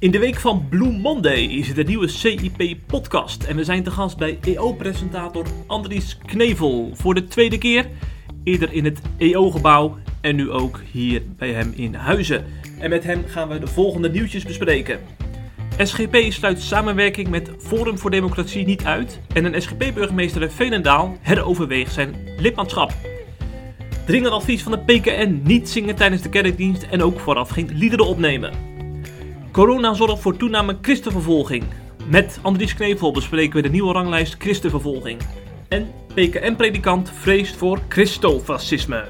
In de week van Blue Monday is het een nieuwe CIP-podcast. En we zijn te gast bij EO-presentator Andries Knevel voor de tweede keer. Eerder in het EO-gebouw en nu ook hier bij hem in Huizen. En met hem gaan we de volgende nieuwtjes bespreken. SGP sluit samenwerking met Forum voor Democratie niet uit. En een SGP-burgemeester in Veenendaal heroverweegt zijn lidmaatschap. Dringend advies van de PKN niet zingen tijdens de kerkdienst en ook vooraf geen liederen opnemen. Corona zorgt voor toename christenvervolging. Met Andries Knevel bespreken we de nieuwe ranglijst christenvervolging. En PKN-predikant vreest voor christofascisme.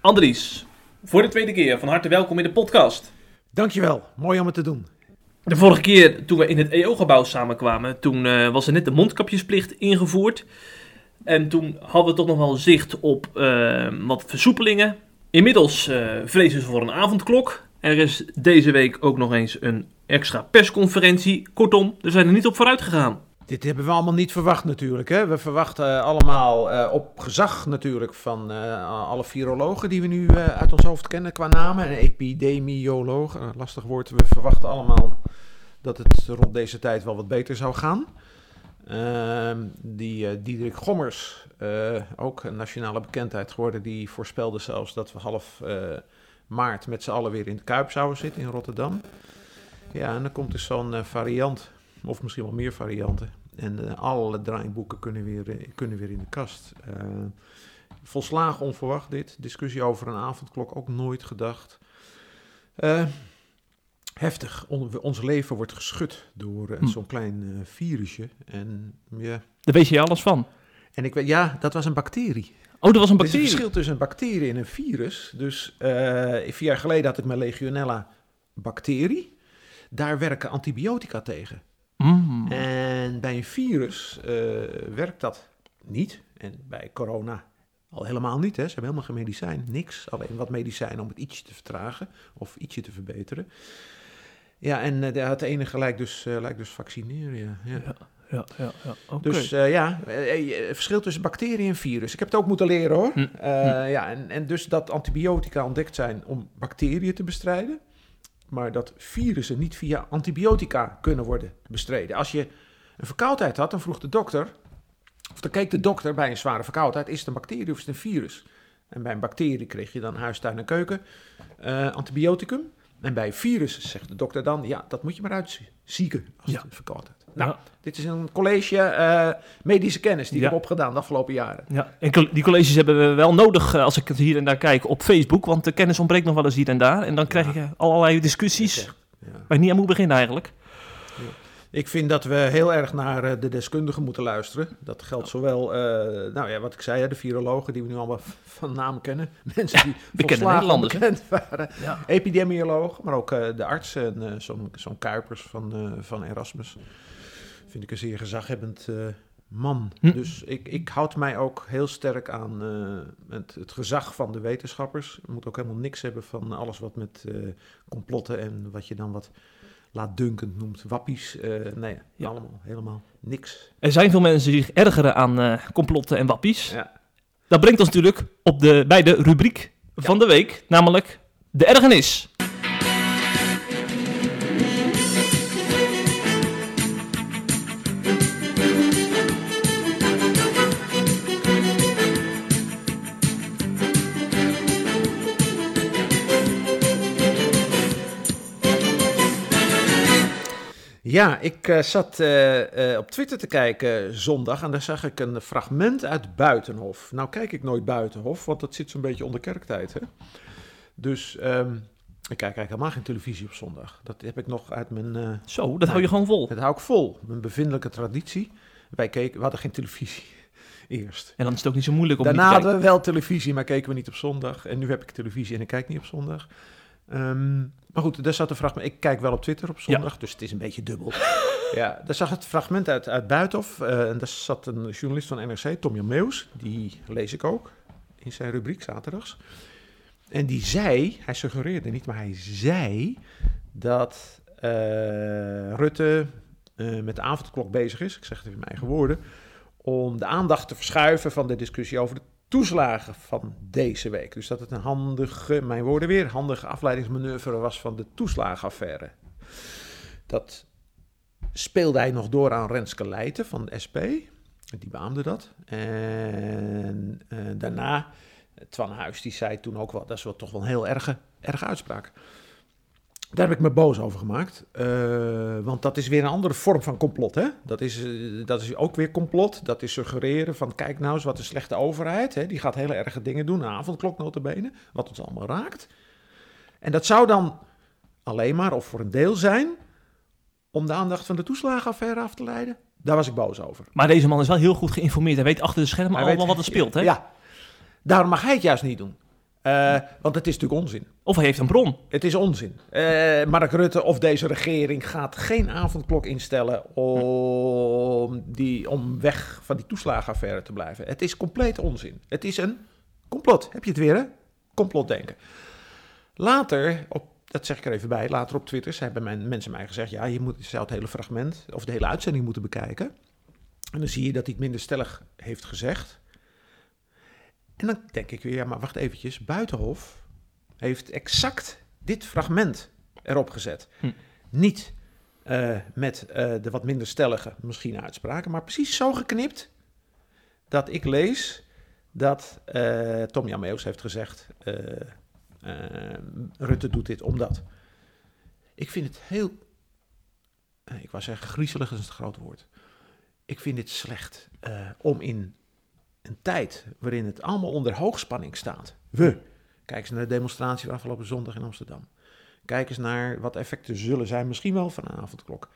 Andries, voor de tweede keer van harte welkom in de podcast. Dankjewel, mooi om het te doen. De vorige keer toen we in het EO-gebouw samenkwamen, toen uh, was er net de mondkapjesplicht ingevoerd. En toen hadden we toch nog wel zicht op uh, wat versoepelingen. Inmiddels uh, vrezen ze voor een avondklok. Er is deze week ook nog eens een extra persconferentie. Kortom, er zijn er niet op vooruit gegaan. Dit hebben we allemaal niet verwacht natuurlijk. Hè? We verwachten allemaal uh, op gezag natuurlijk van alle virologen die we nu uit ons hoofd kennen qua namen. En epidemioloog, lastig woord. We verwachten allemaal dat het rond deze tijd wel wat beter zou gaan. Uh, die uh, Diederik Gommers, uh, ook een nationale bekendheid geworden, die voorspelde zelfs dat we half maart met z'n allen weer in de Kuip zouden zitten in Rotterdam. Ja, en dan komt dus zo'n variant, of misschien wel meer varianten. En alle draaiboeken kunnen weer, kunnen weer in de kast. volslagen onverwacht dit. Discussie over een avondklok ook nooit gedacht heftig. ons leven wordt geschud door uh, hm. zo'n klein uh, virusje. En ja. Daar weet je alles van. En ik weet, ja, dat was een bacterie. Oh, dat was een bacterie. Er is een verschil tussen een bacterie en een virus. Dus uh, vier jaar geleden had ik mijn Legionella bacterie. Daar werken antibiotica tegen. Mm. En bij een virus werkt dat niet. En bij corona al helemaal niet. Hè. Ze hebben helemaal geen medicijn. Niks. Alleen wat medicijn om het ietsje te vertragen of ietsje te verbeteren. Ja, en uh, het enige lijkt dus, uh, lijkt dus vaccineren. Ja, ja. ja, ja, ja. Okay. Dus uh, ja, verschil tussen bacterie en virus. Ik heb het ook moeten leren hoor. Hm. hm. Ja, en, en dus dat antibiotica ontdekt zijn om bacteriën te bestrijden. Maar dat virussen niet via antibiotica kunnen worden bestreden. Als je een verkoudheid had, dan vroeg de dokter. Of dan keek de dokter bij een zware verkoudheid: is het een bacterie of is het een virus? En bij een bacterie kreeg je dan huistuin en keuken antibioticum. En bij virussen zegt de dokter dan, ja, dat moet je maar uitzieken als ja. het verkoudheid. Nou, ja. dit is een college uh, medische kennis die ja. ik heb opgedaan de afgelopen jaren. Ja, en die colleges hebben we wel nodig uh, als ik het hier en daar kijk op Facebook, want de kennis ontbreekt nog wel eens hier en daar. En dan krijg je allerlei discussies waar je niet aan moet beginnen eigenlijk. Ik vind dat we heel erg naar uh, de deskundigen moeten luisteren. Dat geldt zowel, uh, nou ja, wat ik zei, de virologen die we nu allemaal van naam kennen. Mensen die bekende Nederlanders bekend waren. Ja. Epidemiologen, maar ook uh, de artsen en zo'n zo'n Kuipers van, van Erasmus. Vind ik een zeer gezaghebbend man. Hm. Dus ik, ik houd mij ook heel sterk aan het, het, gezag van de wetenschappers. Je moet ook helemaal niks hebben van alles wat met complotten en wat je dan wat laatdunkend noemt, wappies. Uh, nee, ja. allemaal helemaal niks. Er zijn veel mensen die zich ergeren aan uh, complotten en wappies. Ja. Dat brengt ons natuurlijk op de, bij de rubriek van de week, namelijk de ergernis. Ja, ik uh, zat uh, uh, op Twitter te kijken zondag en daar zag ik een fragment uit Buitenhof. Nou kijk ik nooit Buitenhof, want dat zit zo'n beetje onder kerktijd. Hè? Dus um, ik kijk eigenlijk helemaal geen televisie op zondag. Dat heb ik nog uit mijn... Zo, dat hou je gewoon vol? Dat hou ik vol. Mijn bevindelijke traditie. Wij keken, we hadden geen televisie eerst. En dan is het ook niet zo moeilijk om Daarna hadden we wel televisie, maar keken we niet op zondag. En nu heb ik televisie en ik kijk niet op zondag. Um, maar goed, daar zat een fragment. Ik kijk wel op Twitter op zondag, ja. dus het is een beetje dubbel. ja, daar zag het fragment uit, uit Buitenhof. Uh, en daar zat een journalist van NRC, Tom Jan Meus. Die lees ik ook in zijn rubriek zaterdags. En die zei, hij suggereerde niet, maar hij zei dat uh, Rutte uh, met de avondklok bezig is. Ik zeg het in mijn eigen woorden om de aandacht te verschuiven van de discussie over de toeslagen van deze week. Dus dat het een handige, mijn woorden weer, handige afleidingsmanoeuvre was van de toeslagenaffaire. Dat speelde hij nog door aan Renske Leijten van de SP. Die beaamde dat. En uh, daarna, Twan Huis, die zei toen ook wel, dat is wel toch wel een heel erge, erge uitspraak. Daar heb ik me boos over gemaakt. Uh, want dat is weer een andere vorm van complot. Hè? Dat, is, uh, dat is ook weer complot. Dat is suggereren van kijk nou eens wat een slechte overheid. Hè? Die gaat hele erge dingen doen. Een avondklok notabene. Wat ons allemaal raakt. En dat zou dan alleen maar of voor een deel zijn om de aandacht van de toeslagenaffaire af te leiden. Daar was ik boos over. Maar deze man is wel heel goed geïnformeerd. Hij weet achter de schermen allemaal weet, wat er speelt. Hè? Ja, daarom mag hij het juist niet doen. Uh, want het is natuurlijk onzin. Of hij heeft een bron. Het is onzin. Uh, Mark Rutte of deze regering gaat geen avondklok instellen om, die, om weg van die toeslagenaffaire te blijven. Het is compleet onzin. Het is een complot. Heb je het weer, hè? Complotdenken. Later, op, dat zeg ik er even bij, later op Twitter hebben mijn, mensen mij gezegd... ja, je, moet, je zou het hele fragment of de hele uitzending moeten bekijken. En dan zie je dat hij het minder stellig heeft gezegd... En dan denk ik weer, ja, maar wacht eventjes. Buitenhof heeft exact dit fragment erop gezet. Hm. Niet uh, met uh, de wat minder stellige misschien uitspraken, maar precies zo geknipt dat ik lees dat uh, Tom Jameus heeft gezegd: Rutte doet dit omdat. Ik vind het heel. ik wou zeggen, griezelig is het groot woord. Ik vind dit slecht om in een tijd waarin het allemaal onder hoogspanning staat. We. Kijk eens naar de demonstratie van afgelopen zondag in Amsterdam. Kijk eens naar wat effecten zullen zijn, misschien wel van een avondklok.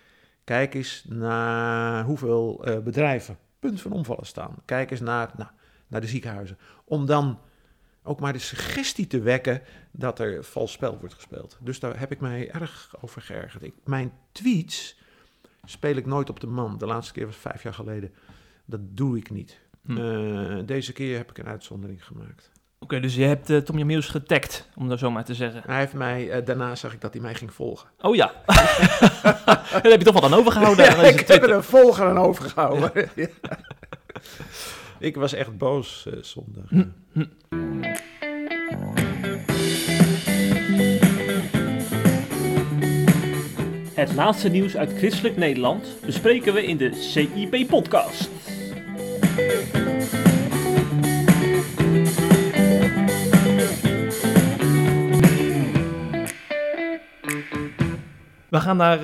Kijk eens naar hoeveel uh, bedrijven punt van omvallen staan. Kijk eens naar, nou, naar de ziekenhuizen. Om dan ook maar de suggestie te wekken dat er vals spel wordt gespeeld. Dus daar heb ik mij erg over geërgerd. Ik, mijn tweets speel ik nooit op de man. De laatste keer was vijf jaar geleden. Dat doe ik niet. Hm. Uh, deze keer heb ik een uitzondering gemaakt. Oké, okay, dus je hebt uh, Tom Jamiels getagd, om dat zo maar te zeggen. Hij heeft mij, uh, daarna zag ik dat hij mij ging volgen. Oh ja. Daar heb je toch wat aan overgehouden. ja, ik heb er een volger aan overgehouden. Ja. ik was echt boos zondag. Hm. Hm. Het laatste nieuws uit Christelijk Nederland bespreken we in de CIP-podcast. We gaan naar. Uh,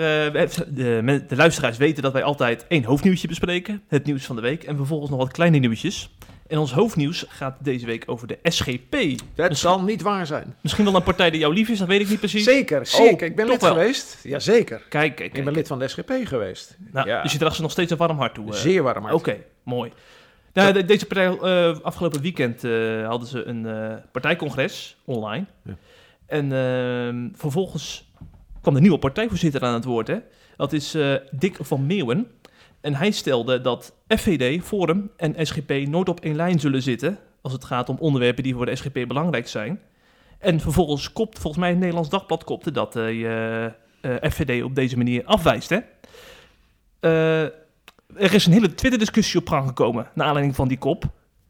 de, de, luisteraars weten dat wij altijd één hoofdnieuwtje bespreken. Het nieuws van de week. En vervolgens nog wat kleine nieuwtjes. En ons hoofdnieuws gaat deze week over de SGP. Dat zal niet waar zijn. Misschien wel een partij die jou lief is, dat weet ik niet precies. Zeker, zeker. Oh, ik ben lid wel. geweest. Jazeker. Kijk, kijk, kijk. Ik ben lid van de SGP geweest. Nou, ja. Dus je draagt ze nog steeds een warm hart toe? Uh. Zeer warm hart. Oké, okay, mooi. Nou, deze partij, uh, afgelopen weekend hadden ze een partijcongres online. Ja. En ehm, vervolgens kwam de nieuwe partijvoorzitter aan het woord. Hè? Dat is Dick van Meeuwen. En hij stelde dat FVD, Forum en SGP nooit op één lijn zullen zitten... als het gaat om onderwerpen die voor de SGP belangrijk zijn. En vervolgens kopt, volgens mij het Nederlands Dagblad kopte dat je FVD op deze manier afwijst. Hè? er is een hele Twitter-discussie op gang gekomen naar aanleiding van die kop.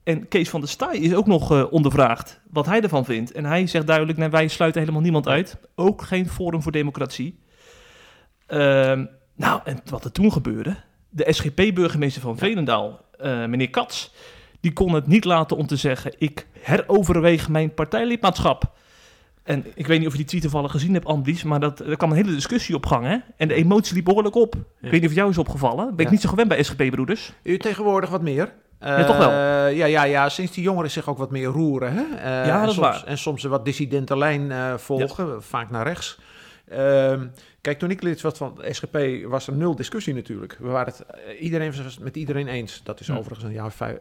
En Kees van der Staaij is ook nog uh, ondervraagd wat hij ervan vindt. En hij zegt duidelijk, nee, wij sluiten helemaal niemand uit. Ook geen Forum voor Democratie. Uh, nou, en wat er toen gebeurde... De SGP-burgemeester van Velendaal, uh, meneer Kats... die kon het niet laten om te zeggen... ik heroverweeg mijn partijlidmaatschap. En ik weet niet of je die tweet toevallig gezien hebt, Andries, maar dat, er kwam een hele discussie op gang. Hè? En de emotie liep behoorlijk op. Ja. Ik weet niet of jou is opgevallen. Ben ik ja. niet zo gewend bij SGP-broeders. U tegenwoordig wat meer. Ja, toch wel? Uh, ja, ja, ja, sinds die jongeren zich ook wat meer roeren. Hè? Uh, ja, dat is soms, waar. En soms een wat dissidente lijn uh, volgen, ja. vaak naar rechts. Ehm, kijk, toen ik lid was van SGP was er nul discussie natuurlijk. We waren het iedereen was met iedereen eens. Dat is overigens een jaar vijf...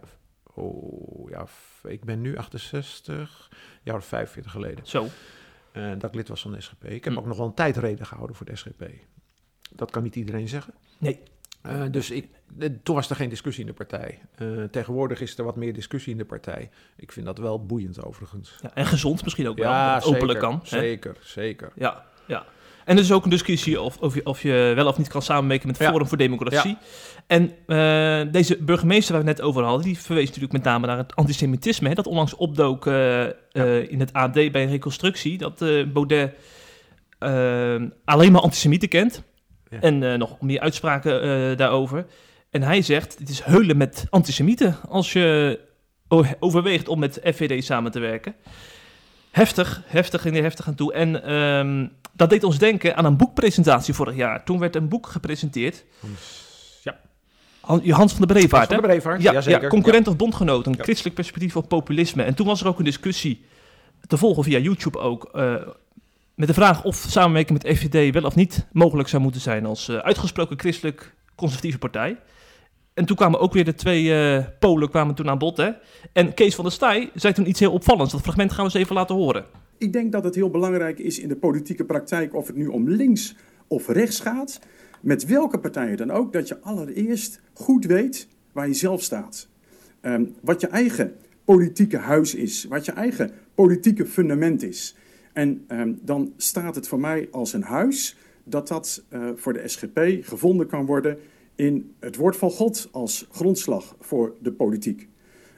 Oh, ja, ik ben nu 68, jaar 45 geleden. Zo. Dat ik lid was van de SGP. Ik heb hm. ook nog wel een tijdreden gehouden voor de SGP. Dat kan niet iedereen zeggen. Nee. Uh, dus ik, toen was er geen discussie in de partij. Uh, tegenwoordig is er wat meer discussie in de partij. Ik vind dat wel boeiend overigens. Ja, en gezond misschien ook ja, wel, dat het openlijk kan. Zeker, hè? zeker. Ja, ja. En er is ook een discussie of, of, je, of je wel of niet kan samenwerken met Ja. Forum voor Democratie. En eh, deze burgemeester waar we het net over hadden, die verwees natuurlijk met name naar het antisemitisme. Hè, dat onlangs opdook eh, eh, in het AD bij een reconstructie. Dat eh, Baudet eh, alleen maar antisemieten kent. Ja. En eh, nog meer uitspraken eh, daarover. En hij zegt, het is heulen met antisemieten als je overweegt om met FVD samen te werken. Heftig, heftig in de heftig aan toe. En ehm, dat deed ons denken aan een boekpresentatie vorig jaar. Toen werd een boek gepresenteerd. Ja. Han- Hans van de Brevaart, Van de? Brevaart, Ja, concurrent of bondgenoot. Een christelijk perspectief op populisme. En toen was er ook een discussie, te volgen via YouTube ook, eh, met de vraag of samenwerking met FVD wel of niet mogelijk zou moeten zijn als eh, uitgesproken christelijk conservatieve partij. En toen kwamen ook weer de twee eh, polen kwamen toen aan bod. Hè? En Kees van der Staaij zei toen iets heel opvallends. Dat fragment gaan we eens even laten horen. Ik denk dat het heel belangrijk is in de politieke praktijk, of het nu om links of rechts gaat, met welke partijen dan ook, dat je allereerst goed weet waar je zelf staat. Ehm, wat je eigen politieke huis is, wat je eigen politieke fundament is. En ehm, dan staat het voor mij als een huis dat dat eh, voor de SGP gevonden kan worden in het woord van God als grondslag voor de politiek.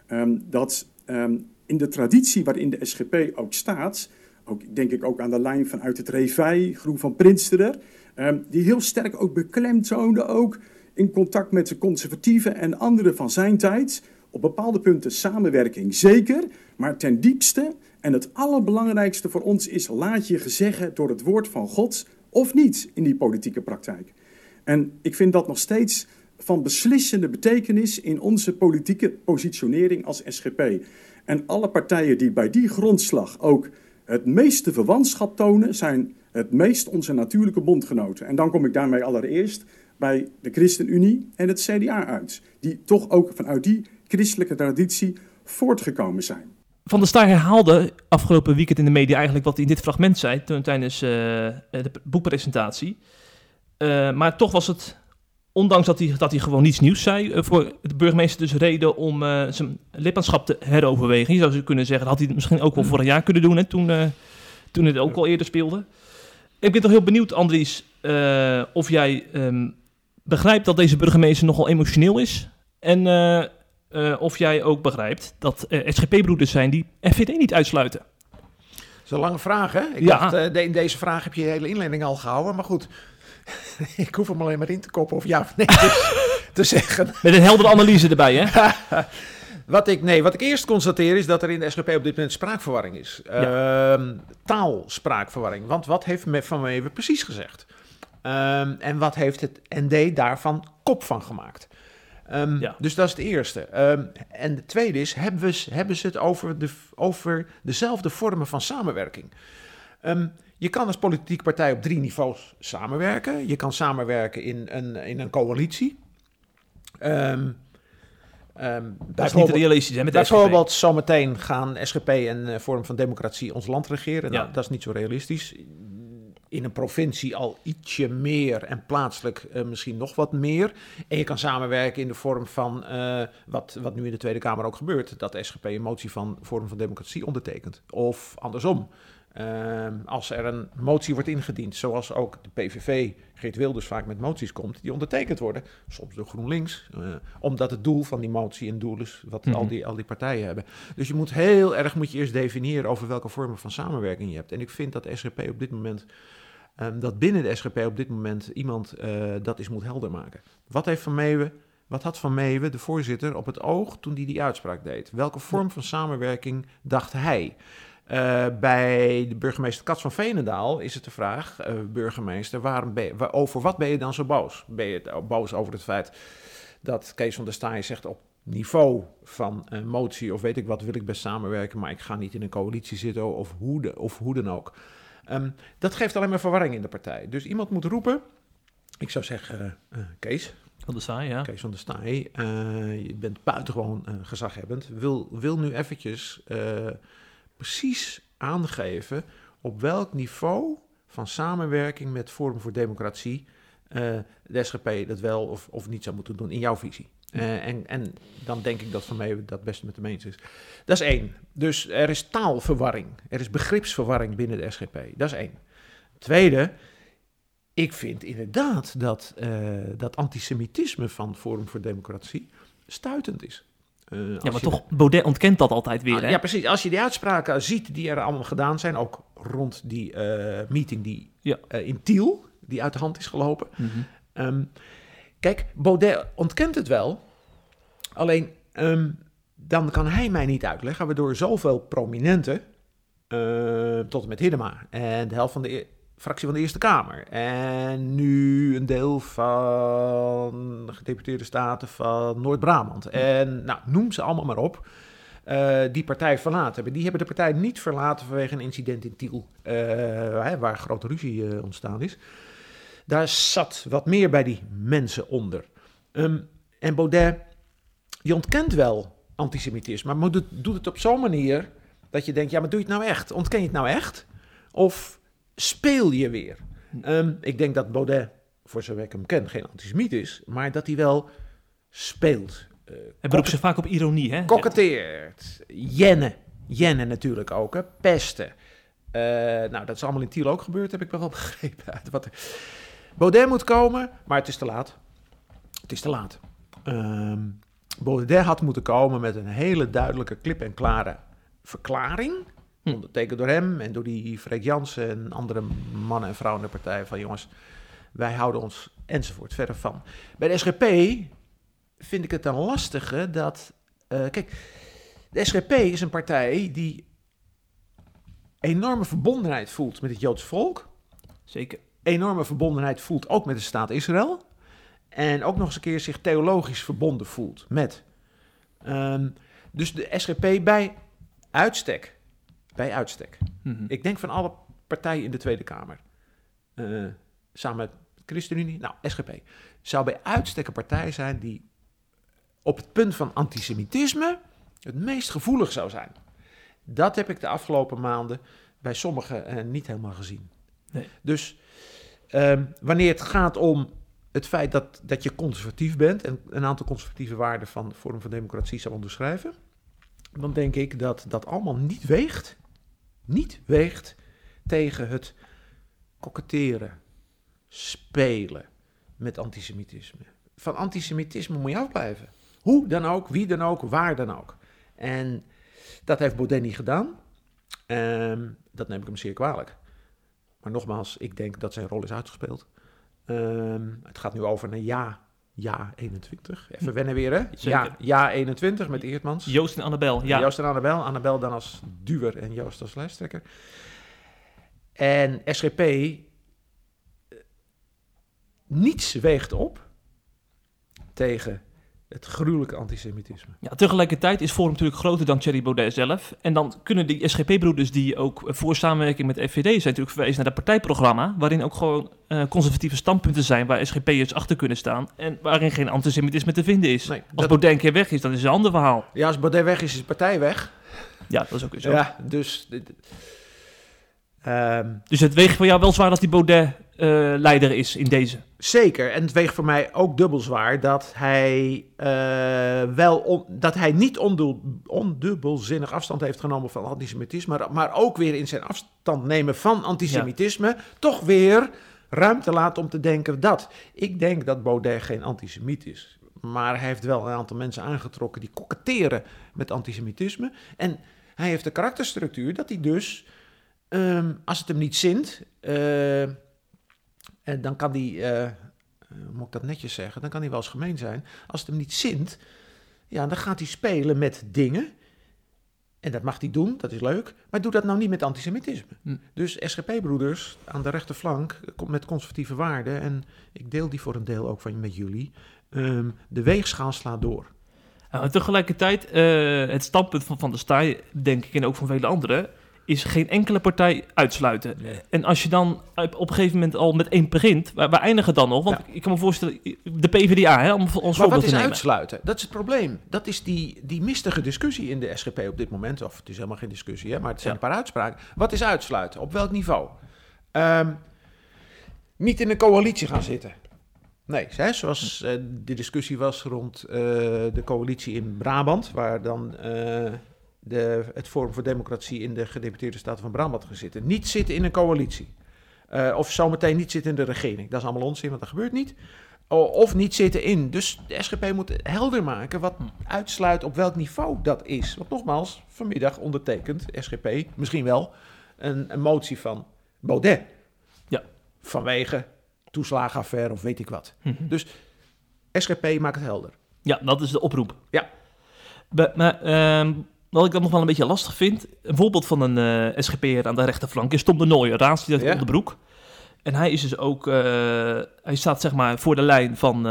Ehm, dat ehm, in de traditie waarin de SGP ook staat, ook, denk ik ook aan de lijn vanuit het Revij, Groen van Prinsterer, die heel sterk ook beklemtoonde, ook in contact met de conservatieven en anderen van zijn tijd, op bepaalde punten samenwerking zeker, maar ten diepste en het allerbelangrijkste voor ons is laat je gezeggen door het woord van God of niet in die politieke praktijk. En ik vind dat nog steeds van beslissende betekenis in onze politieke positionering als SGP. En alle partijen die bij die grondslag ook het meeste verwantschap tonen, zijn het meest onze natuurlijke bondgenoten. En dan kom ik daarmee allereerst bij de ChristenUnie en het CDA uit, die toch ook vanuit die christelijke traditie voortgekomen zijn. Van der Staaij herhaalde afgelopen weekend in de media eigenlijk wat hij in dit fragment zei toen, tijdens eh, de boekpresentatie. Eh, maar toch was het, ondanks dat hij, dat hij gewoon niets nieuws zei, eh, voor de burgemeester dus reden om eh, zijn lidmaatschap te heroverwegen. Je zou ze kunnen zeggen, dat had hij misschien ook wel vorig jaar kunnen doen, hè, toen, eh, toen het ook al eerder speelde. Ik ben toch heel benieuwd, Andries, eh, of jij ehm, begrijpt dat deze burgemeester nogal emotioneel is. En eh, eh, of jij ook begrijpt dat er SGP-broeders zijn die FVD niet uitsluiten. Dat is een lange vraag, hè? Ik Ja. dacht, eh, de- in deze vraag heb je je hele inleiding al gehouden. Maar goed, ik hoef hem alleen maar in te koppen of ja of nee te, te zeggen. Met een heldere analyse erbij, hè? Wat ik, nee, wat ik eerst constateer is dat er in de SGP op dit moment spraakverwarring is. Ehm, taalspraakverwarring. Want wat heeft Me- Van Meeuwen precies gezegd? Ehm, en wat heeft het ND daarvan kop van gemaakt? Ehm, Ja. Dus dat is het eerste. Ehm, en de tweede is, hebben, we, hebben ze het over, de, over dezelfde vormen van samenwerking? Ehm, je kan als politieke partij op drie niveaus samenwerken. Je kan samenwerken in een, in een coalitie. Dat is niet realistisch, hè, met. Bijvoorbeeld, zometeen gaan SGP en eh, Vorm van Democratie ons land regeren. Nou, Ja. dat is niet zo realistisch. In een provincie al ietsje meer en plaatselijk eh, misschien nog wat meer. En je kan samenwerken in de vorm van eh, wat, wat nu in de Tweede Kamer ook gebeurt. Dat de SGP een motie van Vorm van Democratie ondertekent. Of andersom. Ehm, als er een motie wordt ingediend, zoals ook de PVV, Geert Wilders vaak met moties komt, die ondertekend worden, soms door GroenLinks, eh, omdat het doel van die motie een doel is wat Mhm. al, die, al die partijen hebben. Dus je moet heel erg moet je eerst definiëren over welke vormen van samenwerking je hebt. En ik vind dat de SGP op dit moment, ehm, dat binnen de SGP op dit moment iemand eh, dat is moet helder maken. Wat heeft Van Meeuwen, wat had Van Meeuwen, de voorzitter, op het oog toen hij die uitspraak deed? Welke vorm van samenwerking dacht hij? Eh, bij de burgemeester Kat van Veenendaal is het de vraag, eh, burgemeester, waarom ben je, waar- over wat ben je dan zo boos? Ben je boos over het feit dat Kees van der Staaij zegt op niveau van een motie of weet ik wat wil ik best samenwerken, maar ik ga niet in een coalitie zitten of hoe, de, of hoe dan ook. Ehm, dat geeft alleen maar verwarring in de partij. Dus iemand moet roepen, ik zou zeggen, eh, eh, Kees, Van der Staaij, ja. Kees van der Staaij, eh, je bent buitengewoon uh, gezaghebbend. Wil, wil nu eventjes precies aangeven op welk niveau van samenwerking met Forum voor Democratie de SGP dat wel of, of niet zou moeten doen in jouw visie. Eh, en, en dan denk ik dat Van mij dat best met de eens is. Dat is één. Dus er is taalverwarring. Er is begripsverwarring binnen de SGP. Dat is één. Tweede, ik vind inderdaad dat uh, dat antisemitisme van Forum voor Democratie stuitend is. Uh, ja, maar toch, Baudet ontkent dat altijd weer. Ah, hè? Ja, precies. Als je die uitspraken ziet die er allemaal gedaan zijn, ook rond die meeting die ja. in Tiel, die uit de hand is gelopen. Mm -hmm. um, kijk, Baudet ontkent het wel. Alleen, um, dan kan hij mij niet uitleggen, waardoor zoveel prominenten, uh, tot en met Hiddema en de helft van de e- fractie van de Eerste Kamer. En nu een deel van de gedeputeerde staten van Noord-Brabant. En nou, noem ze allemaal maar op. Uh, die partij verlaten hebben. Die hebben de partij niet verlaten vanwege een incident in Tiel, uh, waar grote ruzie ontstaan is. Daar zat wat meer bij die mensen onder. Um, en Baudet, die ontkent wel antisemitisme, maar doet, doet het op zo'n manier dat je denkt, ja, maar doe je het nou echt? Ontken je het nou echt? Of speel je weer? Um, ik denk dat Baudet, voor zover ik hem ken, geen antisemiet is, maar dat hij wel speelt. Uh, hij beroept zich vaak op ironie, hè? Koketteert. Jennen. Jennen natuurlijk ook, hè? Pesten. Uh, nou, dat is allemaal in Tiel ook gebeurd, heb ik wel begrepen. Wat Baudet moet komen, maar het is te laat. Het is te laat. Um, Baudet had moeten komen met een hele duidelijke, klip en klare verklaring. Hm. Ondertekend door hem en door die Freek Jansen en andere mannen en vrouwen in de partij. Van jongens, wij houden ons enzovoort verder van. Bij de SGP vind ik het dan lastige dat. Uh, kijk, de SGP is een partij die enorme verbondenheid voelt met het Joodse volk. Zeker. Enorme verbondenheid voelt ook met de staat Israël. En ook nog eens een keer zich theologisch verbonden voelt met. Um, dus de SGP bij uitstek. Bij uitstek. Mm -hmm. Ik denk van alle partijen in de Tweede Kamer. Uh, samen met ChristenUnie, nou, SGP. Zou bij uitstek een partij zijn die op het punt van antisemitisme het meest gevoelig zou zijn. Dat heb ik de afgelopen maanden bij sommigen uh, niet helemaal gezien. Nee. Dus um, wanneer het gaat om het feit dat, dat je conservatief bent en een aantal conservatieve waarden van vorm van democratie zou onderschrijven, dan denk ik dat dat allemaal niet weegt, niet weegt tegen het koketteren, spelen met antisemitisme. Van antisemitisme moet je afblijven. Hoe dan ook, wie dan ook, waar dan ook. En dat heeft Baudet niet gedaan. Um, dat neem ik hem zeer kwalijk. Maar nogmaals, ik denk dat zijn rol is uitgespeeld. Um, het gaat nu over een ja, ja 21. Even wennen weer, hè? Ja, ja 21 met Eertmans. Joost en Annabel, ja. Joost en Annabel. Annabel dan als duwer en Joost als lijsttrekker. En SGP, eh, niets weegt op tegen het gruwelijke antisemitisme. Ja, tegelijkertijd is Forum natuurlijk groter dan Thierry Baudet zelf. En dan kunnen die SGP-broeders die ook voor samenwerking met FVD zijn natuurlijk verwezen naar dat partijprogramma, waarin ook gewoon uh, conservatieve standpunten zijn waar SGP'ers achter kunnen staan en waarin geen antisemitisme te vinden is. Nee, als Baudet een keer weg is, dan is het een ander verhaal. Ja, als Baudet weg is, is de partij weg. Ja, dat is ook zo. Ja, dus... Um, dus het weegt voor jou wel zwaar dat die Baudet uh, leider is in deze. Zeker. En het weegt voor mij ook dubbel zwaar dat hij, uh, wel on, dat hij niet ondubbelzinnig afstand heeft genomen van antisemitisme, maar, maar ook weer in zijn afstand nemen van antisemitisme, ja. toch weer ruimte laat om te denken dat. Ik denk dat Baudet geen antisemiet is. Maar hij heeft wel een aantal mensen aangetrokken die koketteren met antisemitisme. En hij heeft de karakterstructuur dat hij dus, um, als het hem niet zint. Uh, en dan kan die, uh, moet ik dat netjes zeggen, dan kan hij wel eens gemeen zijn. Als het hem niet zint, ja, dan gaat hij spelen met dingen. En dat mag hij doen, dat is leuk. Maar doe dat nou niet met antisemitisme. Hm. Dus SGP-broeders aan de rechterflank met conservatieve waarden. En ik deel die voor een deel ook van, met jullie. Um, de weegschaal slaat door. Nou, tegelijkertijd, uh, het standpunt van Van der Staaij, denk ik, en ook van vele anderen is geen enkele partij uitsluiten. En als je dan op een gegeven moment al met één begint, waar, waar eindigen dan nog? Want ja. ik kan me voorstellen, de PvdA, hè, om ons Maar wat is uitsluiten? Dat is het probleem. Dat is die, die mistige discussie in de SGP op dit moment. Of het is helemaal geen discussie, hè, maar het zijn ja. een paar uitspraken. Wat is uitsluiten? Op welk niveau? Um, niet in een coalitie gaan zitten. Nee, hè, zoals uh, de discussie was rond uh, de coalitie in Brabant, waar dan... Uh, de, het Forum voor Democratie in de gedeputeerde Staten van Brabant gezitten. Niet zitten in een coalitie. Eh, of zometeen niet zitten in de regering. Dat is allemaal onzin, want dat gebeurt niet. Of niet zitten in. Dus de SGP moet helder maken wat uitsluit op welk niveau dat is. Want nogmaals, vanmiddag ondertekent SGP misschien wel een, een motie van Baudet. Ja. Vanwege toeslagenaffaire of weet ik wat. Mhm. Dus SGP maakt het helder. Ja, dat is de oproep. Ja. Be- maar ehm, wat ik dan nog wel een beetje lastig vind, een voorbeeld van een eh SGP'er aan de rechterflank is Tom de Nooijer, raadslid Ja. op de broek. En hij is dus ook, eh, hij staat zeg maar voor de lijn van eh,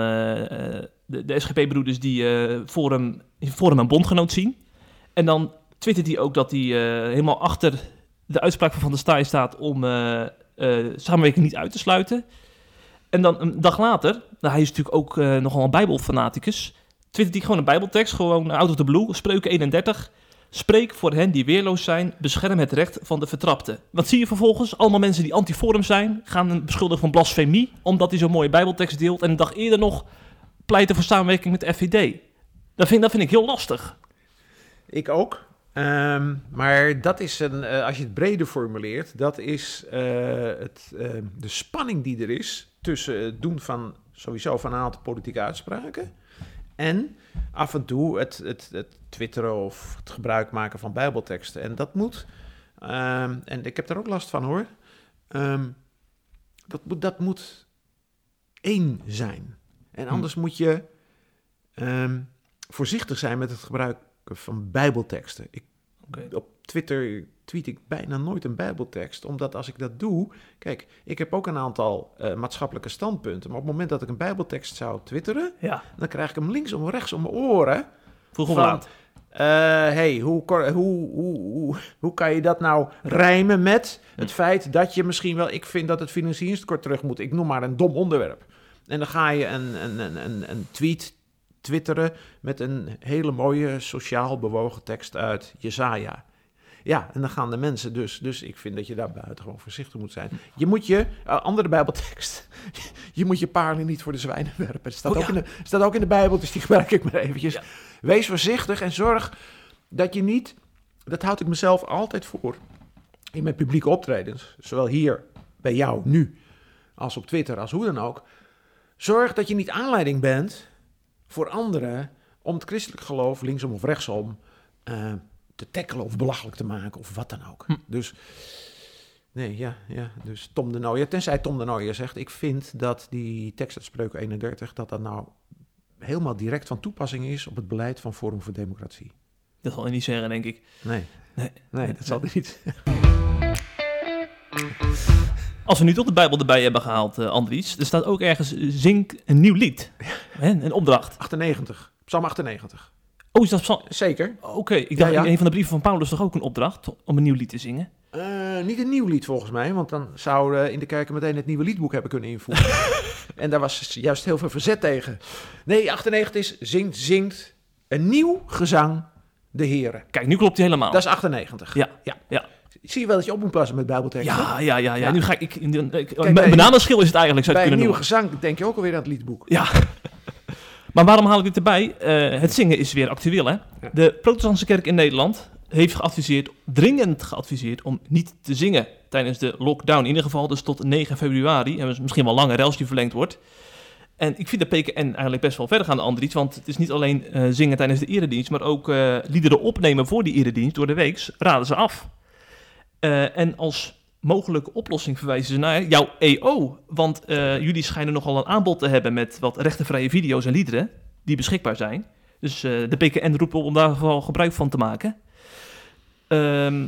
de, de SGP-broeders die voor, hem, voor hem een bondgenoot zien. En dan twittert hij ook dat hij helemaal achter de uitspraak van Van der Staaij staat om samenwerking niet uit te sluiten. En dan een dag later, nou, hij is natuurlijk ook nogal een bijbelfanaticus, twittert hij gewoon een bijbeltekst, gewoon out of the blue, spreuken 31. Spreek voor hen die weerloos zijn, bescherm het recht van de vertrapte. Wat zie je vervolgens? Allemaal mensen die antiforum zijn, gaan hem beschuldigen van blasfemie, omdat hij zo'n mooie bijbeltekst deelt. En een dag eerder nog pleiten voor samenwerking met de FVD. Dat vind, dat vind ik heel lastig. Ik ook. Ehm, maar dat is een, eh, als je het breder formuleert, dat is eh, het, eh, de spanning die er is tussen het doen van sowieso van een aantal politieke uitspraken en af en toe het, het, het twitteren of het gebruik maken van bijbelteksten. En dat moet, ehm, en ik heb daar ook last van hoor, Ehm, dat, moet, dat moet één zijn. En anders moet je ehm, voorzichtig zijn met het gebruik van bijbelteksten. Ik, Oké. Op Twitter tweet ik bijna nooit een bijbeltekst, omdat als ik dat doe... Kijk, ik heb ook een aantal eh, maatschappelijke standpunten, maar op het moment dat ik een bijbeltekst zou twitteren, Ja, dan krijg ik hem linksom of rechts om mijn oren. vroeg of laat. Eh, hey, hoe, hoe, hoe, hoe, hoe kan je dat nou rijmen met het feit dat je misschien wel... Ik vind dat het financieringstekort terug moet. Ik noem maar een dom onderwerp. En dan ga je een, een, een, een, een tweet twitteren met een hele mooie sociaal bewogen tekst uit Jezaja. Ja, en dan gaan de mensen dus... Dus ik vind dat je daar buitengewoon voorzichtig moet zijn. Je moet je... eh, andere bijbeltekst. Je moet je paarden niet voor de zwijnen werpen. Het staat, Oh, ook, ja. in de, staat ook in de Bijbel, dus die gebruik ik maar eventjes. Ja. Wees voorzichtig en zorg dat je niet... Dat houd ik mezelf altijd voor. In mijn publieke optredens. Zowel hier, bij jou, nu. Als op Twitter, als hoe dan ook. Zorg dat je niet aanleiding bent voor anderen... om het christelijk geloof, linksom of rechtsom... eh, te tackelen of belachelijk te maken of wat dan ook. Hm. Dus... Nee, ja, ja. Dus Tom de Nooijer, tenzij Tom de Nooijer zegt... ik vind dat die tekst uit Spreuken 31... dat dat nou helemaal direct van toepassing is... op het beleid van Forum voor Democratie. Dat zal hij niet zeggen, denk ik. Nee, Nee. nee, dat zal hij niet. Als we nu toch de Bijbel erbij hebben gehaald, eh, Andries, er staat ook ergens, eh, zing een nieuw lied. Hè, een opdracht. 98, Psalm 98. Oh, is dat Zeker. Oké, ik dacht Ja, een van de brieven van Paulus toch ook een opdracht om een nieuw lied te zingen? Eh, niet een nieuw lied volgens mij, want dan zouden in de kerken meteen het nieuwe liedboek hebben kunnen invoeren. en daar was juist heel veel verzet tegen. Nee, 98 is zingt, zingt een nieuw gezang de heren. Kijk, nu klopt hij helemaal. Dat is 98. Ja, ja. ja. Zie je wel dat je op moet passen met bijbelteksten? ja, ja, ja, ja, Ja. Nu ga ik, ik, ik bij- bananenschil is het eigenlijk, zou Bij een nieuw gezang denk je ook alweer aan het liedboek. Ja. Maar waarom haal ik dit erbij? Eh, het zingen is weer actueel, hè? De protestantse kerk in Nederland heeft geadviseerd, dringend geadviseerd, om niet te zingen tijdens de lockdown. In ieder geval dus tot 9 februari. En misschien wel langer als die verlengd wordt. En ik vind de PKN eigenlijk best wel verder gaan dan Andries. Want het is niet alleen eh, zingen tijdens de eredienst, maar ook eh, liederen opnemen voor die eredienst door de weeks raden ze af. En als mogelijke oplossing verwijzen ze naar jouw EO. Want eh, jullie schijnen nogal een aanbod te hebben met wat rechtenvrije video's en liederen die beschikbaar zijn. Dus eh, de PKN roept op om daar vooral gebruik van te maken. Ehm,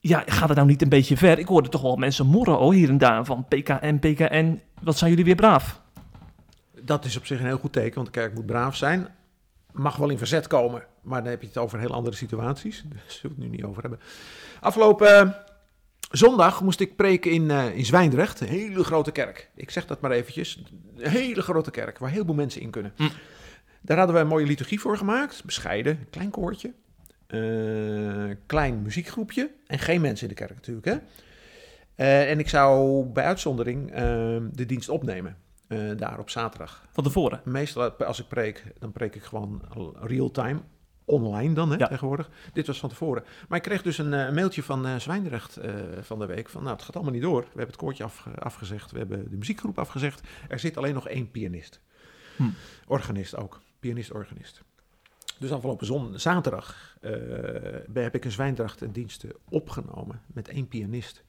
ja, gaat het nou niet een beetje ver? Ik hoorde toch wel mensen morren oh, hier en daar van PKN, PKN. Wat zijn jullie weer braaf? Dat is op zich een heel goed teken, want de kerk moet braaf zijn. Mag wel in verzet komen, maar dan heb je het over heel andere situaties. Daar zullen we het nu niet over hebben. Afgelopen zondag moest ik preken in, eh, in Zwijndrecht, een hele grote kerk. Ik zeg dat maar eventjes. Een hele grote kerk, waar heel veel mensen in kunnen. Hm. Daar hadden we een mooie liturgie voor gemaakt. Bescheiden, klein koortje. eh, klein muziekgroepje. En geen mensen in de kerk natuurlijk, hè. Eh, en ik zou bij uitzondering eh, de dienst opnemen. daar op zaterdag. Van tevoren. Meestal als ik preek, dan preek ik gewoon real-time. Online dan hè, Ja. tegenwoordig. Dit was van tevoren. Maar ik kreeg dus een eh, mailtje van eh Zwijndrecht eh, van de week. Van nou, het gaat allemaal niet door. We hebben het koortje af, afgezegd. We hebben de muziekgroep afgezegd. Er zit alleen nog één pianist. Hm. Organist ook. Pianist-organist. Dus afgelopen zon, zaterdag heb ik een Zwijndrecht diensten opgenomen met één pianist.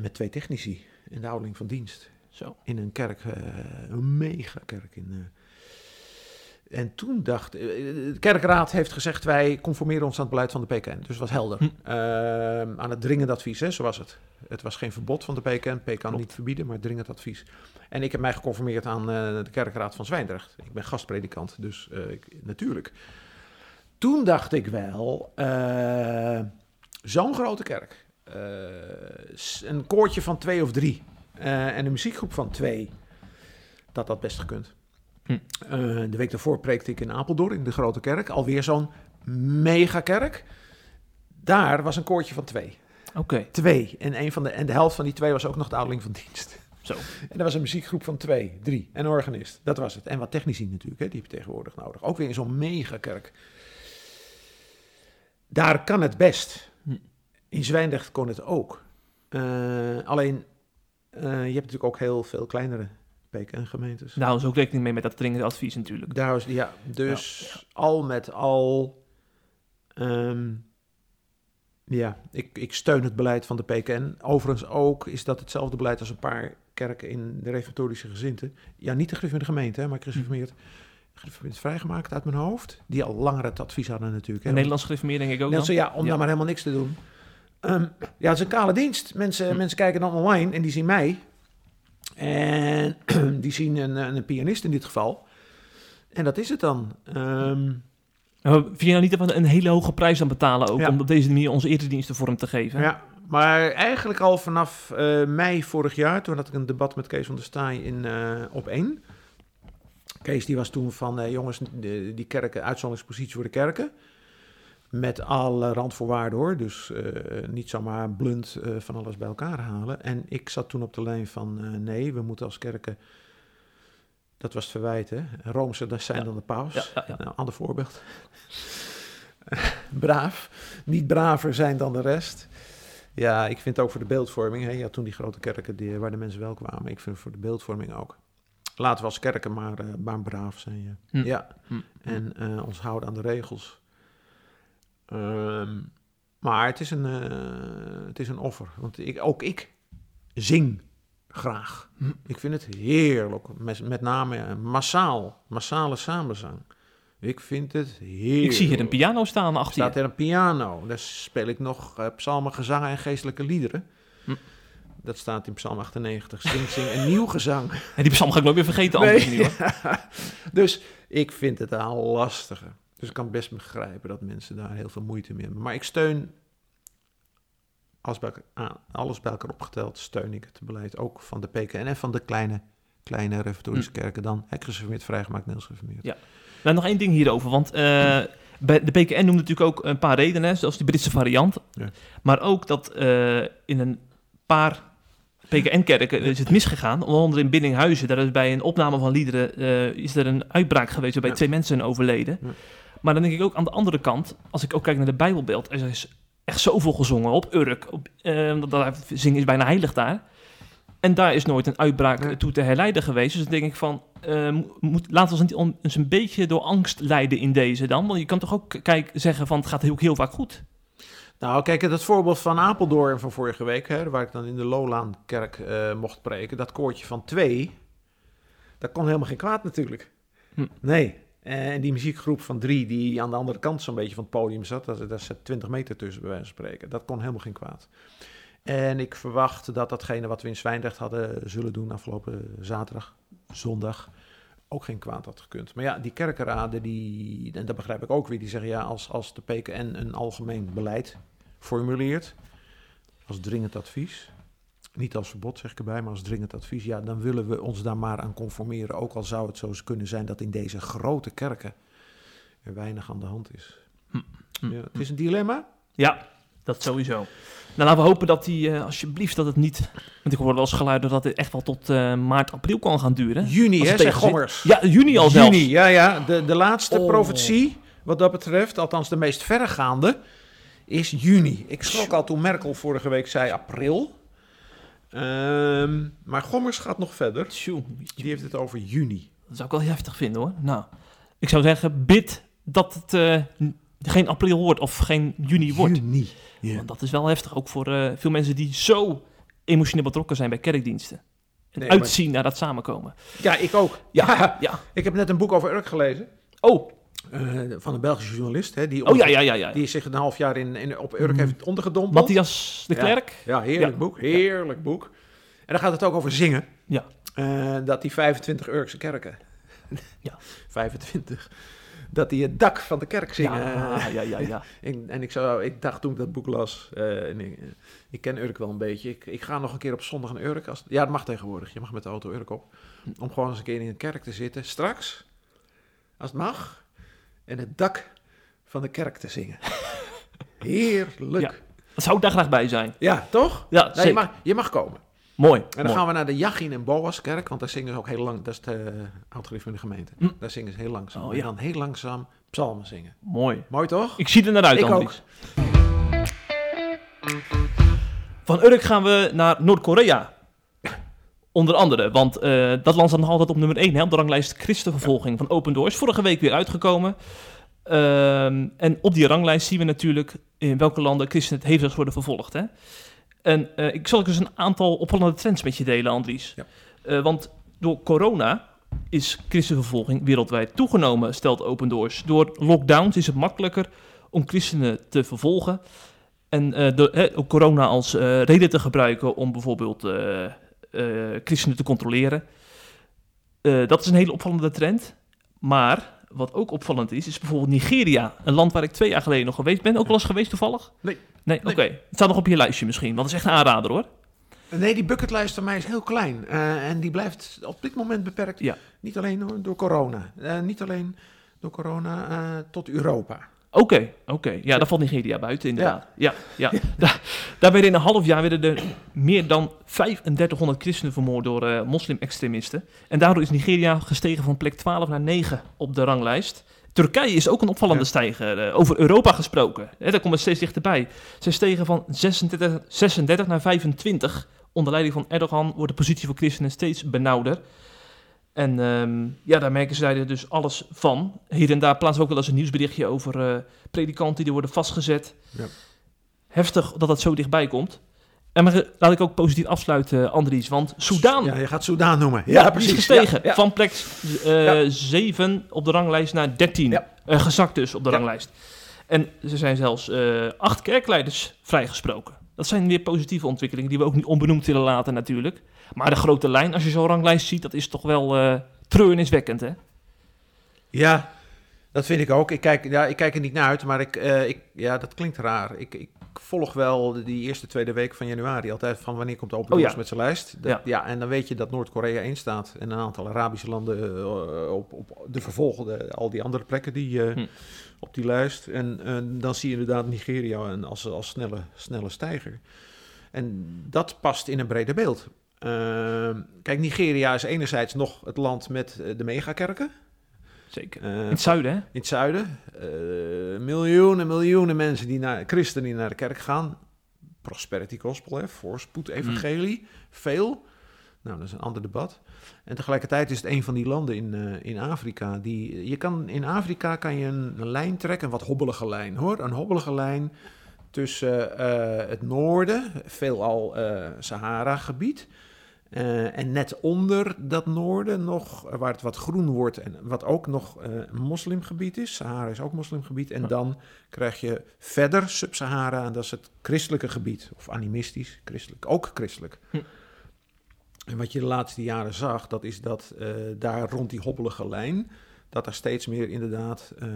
Met twee technici in de houding van dienst. Zo. In een kerk, een mega kerk in... eh. en toen dacht... eh, de kerkraad heeft gezegd, wij conformeren ons aan het beleid van de PKN. Dus het was helder. Hm. Ehm, aan het dringend advies, hè, zo was het. Het was geen verbod van de PKN. PKN Klopt. niet verbieden, maar dringend advies. En ik heb mij geconformeerd aan eh, de kerkraad van Zwijndrecht. Ik ben gastpredikant, dus eh, ik, natuurlijk. Toen dacht ik wel, eh, zo'n grote kerk. eh, een koortje van twee of drie. eh, en een muziekgroep van twee. Dat dat best gekund. Hm. Eh, de week daarvoor preekte ik in Apeldoorn, in de grote kerk. Alweer zo'n megakerk. Daar was een koortje van twee. Oké. Twee. En, een van de, en de helft van die twee was ook nog de ouderling van dienst. Zo. En er was een muziekgroep van twee, drie. En een organist. Dat was het. En wat technici natuurlijk, hè, die heb je tegenwoordig nodig. Ook weer in zo'n megakerk. Daar kan het best. Hm. In Zwijndrecht kon het ook. Eh, alleen, eh, je hebt natuurlijk ook heel veel kleinere PKN-gemeentes. Nou, is ook rekening mee met dat dringende advies natuurlijk. Daar was, ja, dus al met al. ehm, ja, ik, ik steun het beleid van de PKN. Overigens ook is dat hetzelfde beleid als een paar kerken in de reformatorische gezinten. Ja, niet de gereformeerde gemeente, hè, maar gereformeerd, gereformeerd vrijgemaakt uit mijn hoofd. Die al langer het advies hadden natuurlijk. hè. En Nederlands gereformeerd denk ik ook Nelson, dan? ja, om Ja. dan maar helemaal niks te doen. Ehm, ja, het is een kale dienst. Mensen, Hm. mensen kijken dan online en die zien mij. En die zien een, een pianist in dit geval. En dat is het dan. Ehm, Maar Vind je nou niet dat we een hele hoge prijs aan betalen ook Ja. om op deze manier onze erediensten vorm te geven? ja, maar eigenlijk al vanaf eh, mei vorig jaar, toen had ik een debat met Kees van der Staaij in, eh, op één. Kees die was toen van, eh, jongens, de, die kerken, uitzonderingspositie voor de kerken. Met alle randvoorwaarden hoor, dus eh, niet zomaar blunt eh, van alles bij elkaar halen. En ik zat toen op de lijn van, eh, nee, we moeten als kerken, dat was het verwijt hè, Roomse, dat zijn Ja. dan de paus. Ja, ja, ja. Nou, ander voorbeeld. Braaf. Niet braver zijn dan de rest. Ja, ik vind ook voor de beeldvorming. Hè, had toen die grote kerken die, waar de mensen wel kwamen. Ik vind voor de beeldvorming ook. Laten we als kerken maar, eh, maar braaf zijn. Ja. Hm. ja. Hm. En ons houden aan de regels. Ehm, maar het is, een, eh, het is een offer. Want ik, ook ik zing graag. Hm. Ik vind het heerlijk. Met, met name massaal. Massale samenzang. Ik vind het heerlijk. Ik zie hier een piano staan achter staat je. er een piano. Daar speel ik nog eh, psalmen, gezangen en geestelijke liederen. Hm. Dat staat in Psalm 98. Zing, zing een nieuw gezang. En die psalm ga ik nooit meer vergeten. anders niet, hoor. dus ik vind het een lastige. Dus ik kan best begrijpen dat mensen daar heel veel moeite mee hebben. Maar ik steun, alles bij, elkaar, alles bij elkaar opgeteld, steun ik het beleid ook van de PKN en van de kleine, kleine reformatorische kerken dan. Hè, gereformeerd, vrijgemaakt, Nederlands gereformeerd. Ja. Nou, nog één ding hierover. Want bij de PKN noemt natuurlijk ook een paar redenen, zoals die Britse variant. Ja. Maar ook dat eh, in een paar PKN-kerken is het misgegaan. Onder andere in Biddinghuizen, daar is bij een opname van liederen eh, is er een uitbraak geweest waarbij Ja. twee mensen zijn overleden. Ja. Maar dan denk ik ook aan de andere kant, als ik ook kijk naar de Bijbelbeeld, er is echt zoveel gezongen op Urk. Op, eh, dat, dat zingen is bijna heilig daar. En daar is nooit een uitbraak toe te herleiden geweest. Dus dan denk ik van, eh, mo- moet, laten we ons eens een beetje door angst leiden in deze dan. Want je kan toch ook kijk, zeggen van, het gaat heel, heel vaak goed. Nou, kijk, dat voorbeeld van Apeldoorn van vorige week, hè, waar ik dan in de Lolaankerk eh mocht preken, dat koortje van twee, dat kon helemaal geen kwaad natuurlijk. Hm. Nee. En die muziekgroep van drie, die aan de andere kant zo'n beetje van het podium zat, daar, daar zat 20 meter tussen, bij wijze van spreken. Dat kon helemaal geen kwaad. En ik verwacht dat datgene wat we in Zwijndrecht hadden zullen doen afgelopen zaterdag, zondag, ook geen kwaad had gekund. Maar ja, die kerkenraden, die, en dat begrijp ik ook weer, die zeggen ja, als, als de PKN een algemeen beleid formuleert, als dringend advies, niet als verbod zeg ik erbij, maar als dringend advies, ja, dan willen we ons daar maar aan conformeren. Ook al zou het zo eens kunnen zijn dat in deze grote kerken er weinig aan de hand is. Hm. Hm. Ja, het is een dilemma. Ja, dat sowieso. Nou, laten we hopen dat die, eh, alsjeblieft, dat het niet... Want ik hoor wel eens geluiden dat het echt wel tot eh, maart, april kan gaan duren. Juni, Als hè, zeg gommers. Ja, juni al zelfs. Juni, ja, ja. De, de laatste Oh. profetie wat dat betreft. Althans, de meest verregaande is juni. Ik schrok al toen Merkel vorige week zei april. Ehm, maar Gommers gaat nog verder. Tjoe, Die heeft het over juni. dat zou ik wel heftig vinden hoor. Nou, ik zou zeggen, bid dat het eh, geen april wordt of geen juni wordt. Juni. Want dat is wel heftig, ook voor eh, veel mensen die zo emotioneel betrokken zijn bij kerkdiensten. En Nee, maar- uitzien naar dat samenkomen. ja, ik ook. Ja, Ja. ja. Ik heb net een boek over Urk gelezen. Oh, eh, van een Belgische journalist. Hè, die oh ja, ja, ja. ja. Die zich een half jaar in, in, op Urk heeft ondergedompeld. Matthias de. Klerk. Ja, heerlijk boek. Heerlijk boek. En dan gaat het ook over zingen. Ja. Eh, dat die 25 Urkse kerken. Ja. 25. Dat die het dak van de kerk zingen. Ja, ja, ja, ja. Ik- en ik, zou, ik dacht toen ik dat boek las, eh, en ik, ik ken Urk wel een beetje. Ik, ik ga nog een keer op zondag naar Urk. Als, ja, dat mag tegenwoordig. Je mag met de auto Urk op. Om gewoon eens een keer in een kerk te zitten. Straks, als het mag. En het dak van de kerk te zingen. Heerlijk. Ja. Ja, Dat zou ik daar graag bij zijn. toch? Ja, Nee, je, zeker. mag, je mag komen. Mooi. En dan mooi. gaan we naar de Jachin en Boaskerk, want daar zingen ze ook heel lang. Dat is de oud de gemeente. Hm. Daar zingen ze heel langzaam. Oh, En ja. dan heel langzaam psalmen zingen. Mooi. Mooi toch? Ik zie er naar uit, Ik Andries. Van Urk gaan we naar Noord-Korea. Onder andere, want eh, dat land staat nog altijd op nummer 1 hè, op de ranglijst christenvervolging van Open Doors. Vorige week weer uitgekomen. Ehm, en op die ranglijst zien we natuurlijk in welke landen christenen het hevigst worden vervolgd. Hè? En eh, ik zal dus een aantal opvallende trends met je delen, Andries. Ja. Eh, want door corona is christenvervolging wereldwijd toegenomen, stelt Open Doors. Door lockdowns is het makkelijker om christenen te vervolgen. En ook corona als reden te gebruiken om bijvoorbeeld christenen te controleren. Eh, dat is een hele opvallende trend. Maar wat ook opvallend is, is bijvoorbeeld Nigeria. Een land waar ik twee jaar geleden nog geweest ben. Ook wel eens geweest toevallig? Nee. Nee, oké. Het staat nog op je lijstje misschien, want het is echt een aanrader hoor. Nee, die bucketlijst van mij is heel klein. Eh, en die blijft op dit moment beperkt. Ja. Niet alleen door, door corona. Eh, niet alleen door corona eh, tot Europa. Oké, oké. Ja, daar valt Nigeria buiten inderdaad. Ja, ja. Daar, daar werden in een half jaar werden er meer dan 3500 christenen vermoord door eh moslim-extremisten. En daardoor is Nigeria gestegen van plek 12 naar 9 op de ranglijst. Turkije is ook een opvallende Ja. stijger. eh, over Europa gesproken. Hè, daar komt het steeds dichterbij. Ze stegen van 36, 36 naar 25. Onder leiding van Erdogan wordt de positie voor christenen steeds benauwder. En ehm, ja, daar merken zij er dus alles van. Hier en daar plaatsen we ook wel eens een nieuwsberichtje over eh, predikanten die worden vastgezet. Ja. Heftig dat dat zo dichtbij komt. En maar, eh, laat ik ook positief afsluiten, Andries. Want Soudaan Ja, je gaat Soudaan noemen. ja, Ja, die is precies. gestegen. Ja. Van plek eh Ja. 7 op de ranglijst naar 13. Ja. Eh, gezakt dus op de Ja. ranglijst. En er zijn zelfs eh, acht kerkleiders vrijgesproken. Dat zijn weer positieve ontwikkelingen die we ook niet onbenoemd willen laten natuurlijk. Maar de grote lijn, als je zo'n ranglijst ziet, dat is toch wel eh treurniswekkend, hè? Ja, dat vind ik ook. Ik kijk, ja, ik kijk er niet naar uit, maar ik, eh, ik, ja, dat klinkt raar. Ik, ik volg wel de- die eerste, tweede week van januari altijd van wanneer komt Open Oh, ja. met zijn lijst. Dat- Ja. ja. en dan weet je dat Noord-Korea 1 staat en een aantal Arabische landen eh, op, op de vervolgende, al die andere plekken die, Hm. op die lijst. En, dan zie je inderdaad Nigeria en als, als snelle, snelle stijger. En dat past in een breder beeld. Ehm, kijk, Nigeria is enerzijds nog het land met eh, de megakerken. Zeker. Eh, In het zuiden, hè? in het zuiden. eh, miljoenen, miljoenen mensen die naar christenen die naar de kerk gaan. Prosperity gospel, hè, voorspoed evangelie, veel. Nou, dat is een ander debat. En tegelijkertijd is het een van die landen in, in Afrika die je kan in Afrika kan je een, een lijn trekken, een wat hobbelige lijn, hoor, een hobbelige lijn tussen het noorden, veelal Sahara-gebied. Eh, en net onder dat noorden nog, eh, waar het wat groen wordt en wat ook nog een moslimgebied is. Sahara is ook moslimgebied. En Ja. dan krijg je verder Sub-Sahara, en dat is het christelijke gebied. Of animistisch, christelijk, ook christelijk. Hm. En wat je de laatste jaren zag, dat is dat daar rond die hobbelige lijn, dat er steeds meer inderdaad eh,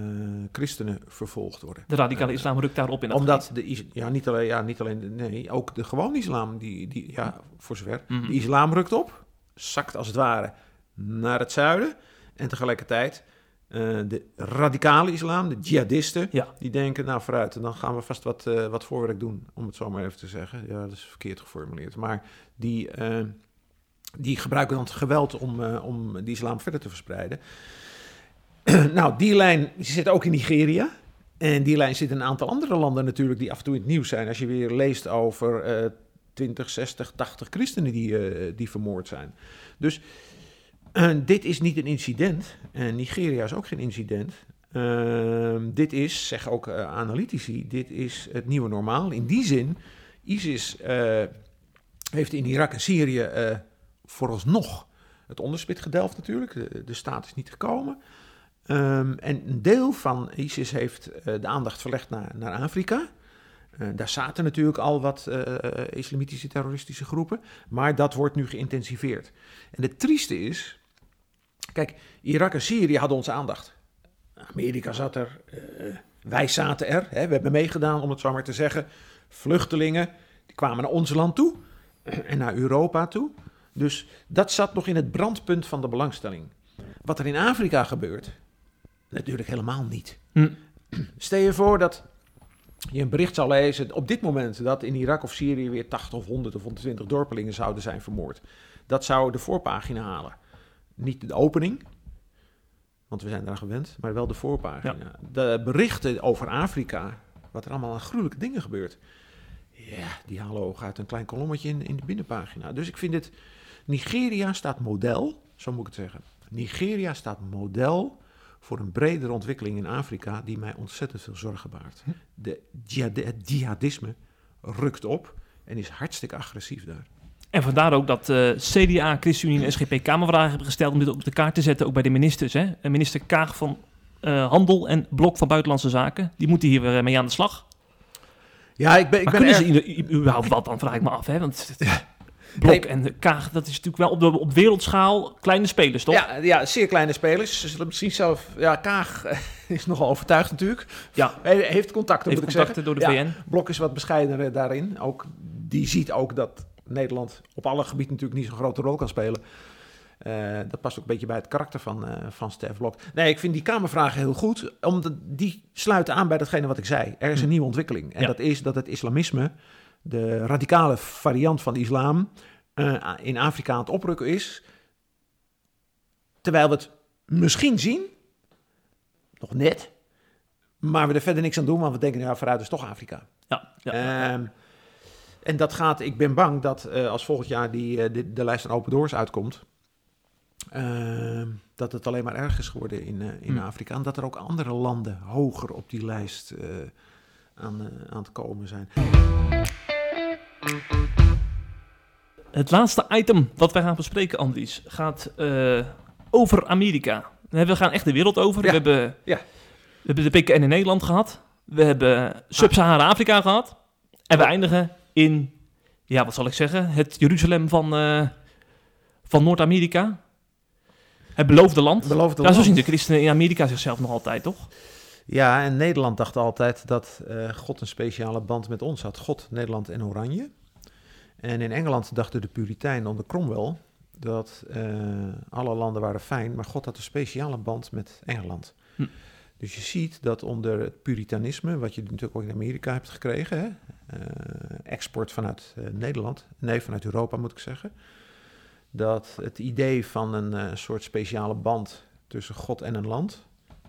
christenen vervolgd worden. De radicale Eh, islam rukt daarop in dat omdat de, is- ja, niet alleen, ja, niet alleen, de- nee, ook de gewone islam, die, die, ja, voor zover. Mhm. De islam rukt op, zakt als het ware naar het zuiden. En tegelijkertijd eh, de radicale islam, de jihadisten, Ja. die denken, nou vooruit, en dan gaan we vast wat, wat voorwerk doen, om het zo maar even te zeggen. Ja, dat is verkeerd geformuleerd. Maar die, die gebruiken dan het geweld om, om die islam verder te verspreiden. nou, die lijn zit ook in Nigeria. En die lijn zit in een aantal andere landen natuurlijk die af en toe in het nieuws zijn. Als je weer leest over eh 20, 60, 80 christenen die, eh, die vermoord zijn. Dus eh, dit is niet een incident. En Nigeria is ook geen incident. Ehm, dit is, zeggen ook eh, analytici, dit is het nieuwe normaal. In die zin, ISIS heeft in Irak en Syrië vooralsnog het onderspit gedelft natuurlijk. De, de staat is niet gekomen. Ehm, en een deel van ISIS heeft eh, de aandacht verlegd naar, naar Afrika. Eh, daar zaten natuurlijk al wat eh, islamitische terroristische groepen. Maar dat wordt nu geïntensiveerd. En het trieste is... Kijk, Irak en Syrië hadden onze aandacht. Amerika zat er, wij zaten er. Hè, we hebben meegedaan, om het zo maar te zeggen. Vluchtelingen, die kwamen naar ons land toe en naar Europa toe. Dus dat zat nog in het brandpunt van de belangstelling. Wat er in Afrika gebeurt, natuurlijk helemaal niet. Hm. Stel je voor dat je een bericht zou lezen op dit moment dat in Irak of Syrië weer 80 of 100 of 120 dorpelingen zouden zijn vermoord. Dat zou de voorpagina halen. Niet de opening, want we zijn daar gewend, maar wel de voorpagina. De berichten over Afrika, wat er allemaal aan gruwelijke dingen gebeurt. Ja, die halen ook uit een klein kolommetje in, in de binnenpagina. Dus ik vind het, Nigeria staat model, zo moet ik het zeggen. Nigeria staat model voor een bredere ontwikkeling in Afrika die mij ontzettend veel zorgen baart. De jihad- het jihadisme rukt op en is hartstikke agressief daar. En vandaar ook dat eh, CDA, ChristenUnie en SGP Kamervragen hebben gesteld om dit op de kaart te zetten, ook bij de ministers. Hè? Minister Kaag van eh, Handel en Blok van Buitenlandse Zaken, die moeten hier weer mee aan de slag. Ja, ik ben, ik maar ben kunnen erg- ze überhaupt wat, dan vraag ik me af. Hè? Want Blok Nee. en de Kaag, dat is natuurlijk wel op, de, op wereldschaal kleine spelers, toch? Ja, ja, zeer kleine spelers. Ze zullen misschien zelf... Ja, Kaag eh, is nogal overtuigd natuurlijk. Ja. Hij heeft contacten, Heeft moet ik contacten zeggen. door de Ja, VN. Blok is wat bescheidener daarin. Ook, die ziet ook dat Nederland op alle gebieden natuurlijk niet zo'n grote rol kan spelen. Eh, dat past ook een beetje bij het karakter van, eh van Stef Blok. Nee, ik vind die Kamervragen heel goed, omdat die sluiten aan bij datgene wat ik zei. Er is een Hm. nieuwe ontwikkeling. En Ja. dat is dat het islamisme, de radicale variant van de islam, eh, in Afrika aan het oprukken is. Terwijl we het misschien zien, nog net, maar we er verder niks aan doen, want we denken, ja, vooruit is toch Afrika. Ja, ja. Ehm, en dat gaat, ik ben bang dat eh, als volgend jaar die, eh, de, de lijst van Open Doors uitkomt, ehm, dat het alleen maar erg is geworden in, in Hmm. Afrika. En dat er ook andere landen hoger op die lijst aan, aan het komen zijn. Het laatste item dat wij gaan bespreken, Andries, gaat eh, over Amerika. We gaan echt de wereld over. Ja. We, hebben, Ja. we hebben de PKN in Nederland gehad. We hebben Sub-Sahara-Afrika gehad. En we eindigen in, ja, wat zal ik zeggen? Het Jeruzalem van, eh, van Noord-Amerika. Het beloofde land. Beloofde Ja, zo land. zien de christenen in Amerika zichzelf nog altijd, toch? Ja, en Nederland dacht altijd dat eh, God een speciale band met ons had. God, Nederland en Oranje. En in Engeland dachten de Puritijnen onder Cromwell dat eh, alle landen waren fijn, maar God had een speciale band met Engeland. Hm. Dus je ziet dat onder het Puritanisme, wat je natuurlijk ook in Amerika hebt gekregen, hè, eh, export vanuit eh, Nederland, nee, vanuit Europa moet ik zeggen, dat het idee van een soort speciale band tussen God en een land,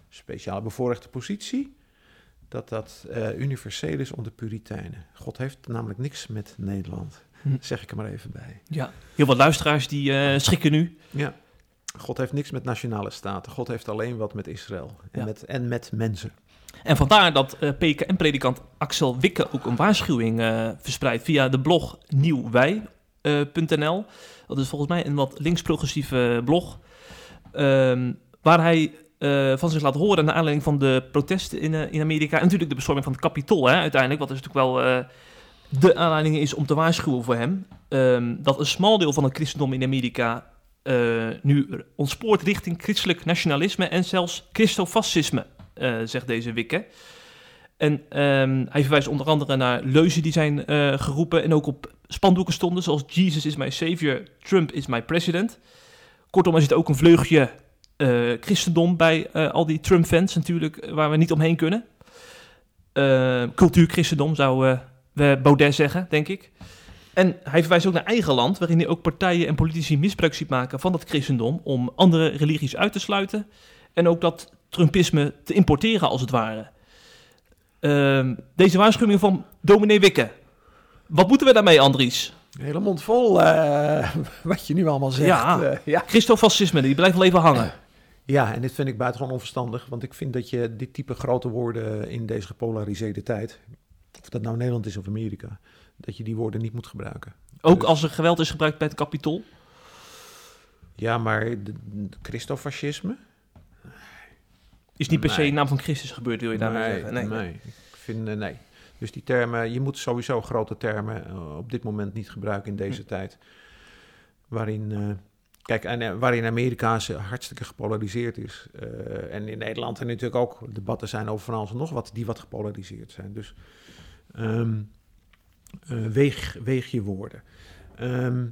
speciale bevoorrechte positie, dat dat universeel is onder Puritijnen. God heeft namelijk niks met Nederland, Hm. zeg ik er maar even bij. Ja. Heel wat luisteraars die eh, schrikken nu. Ja. God heeft niks met nationale staten. God heeft alleen wat met Israël en, Ja. met, en met mensen. En vandaar dat eh PKN-predikant Axel Wikke ook een waarschuwing eh, verspreidt via de blog nieuwwij.nl. dat is volgens mij een wat links-progressieve blog. ehm, waar hij van zich laat horen naar aanleiding van de protesten in, in Amerika. En natuurlijk de bestorming van het Capitool hè, uiteindelijk. Wat dus natuurlijk wel de aanleiding is om te waarschuwen voor hem. ehm, dat een smal deel van het christendom in Amerika eh, nu ontspoort richting christelijk nationalisme en zelfs christofascisme eh, zegt deze Wikke. En ehm, hij verwijst onder andere naar leuzen die zijn eh, geroepen en ook op spandoeken stonden, zoals Jesus is my savior, Trump is my president. Kortom, er zit ook een vleugje christendom bij al die Trump-fans natuurlijk, waar we niet omheen kunnen. Eh cultuurchristendom zou we Baudet zeggen, denk ik. En hij verwijst ook naar eigen land, waarin hij ook partijen en politici misbruik ziet maken van dat christendom om andere religies uit te sluiten. En ook dat Trumpisme te importeren, als het ware. Ehm, deze waarschuwing van dominee Wikke. Wat moeten we daarmee, Andries? Hele mond vol eh, wat je nu allemaal zegt. Ja. Eh, ja. Christofascisme, die blijft wel even hangen. ja, en dit vind ik buitengewoon onverstandig. Want ik vind dat je dit type grote woorden in deze gepolariseerde tijd... of dat nou Nederland is of Amerika... dat je die woorden niet moet gebruiken. Ook Dus- als er geweld is gebruikt bij het Capitool. Ja, maar de, de Christofascisme? Is niet per se Nee. in naam van Christus gebeurd, wil je daarmee nee, zeggen? Nee. nee. Ik vind, eh, nee. Dus die termen, je moet sowieso grote termen eh, op dit moment niet gebruiken in deze Hm. tijd. Waarin, eh, kijk, en, waarin Amerika hartstikke gepolariseerd is. Eh, en in Nederland er natuurlijk ook debatten zijn over van alles en nog wat, die wat gepolariseerd zijn. Dus eh, weeg, je woorden. Ehm,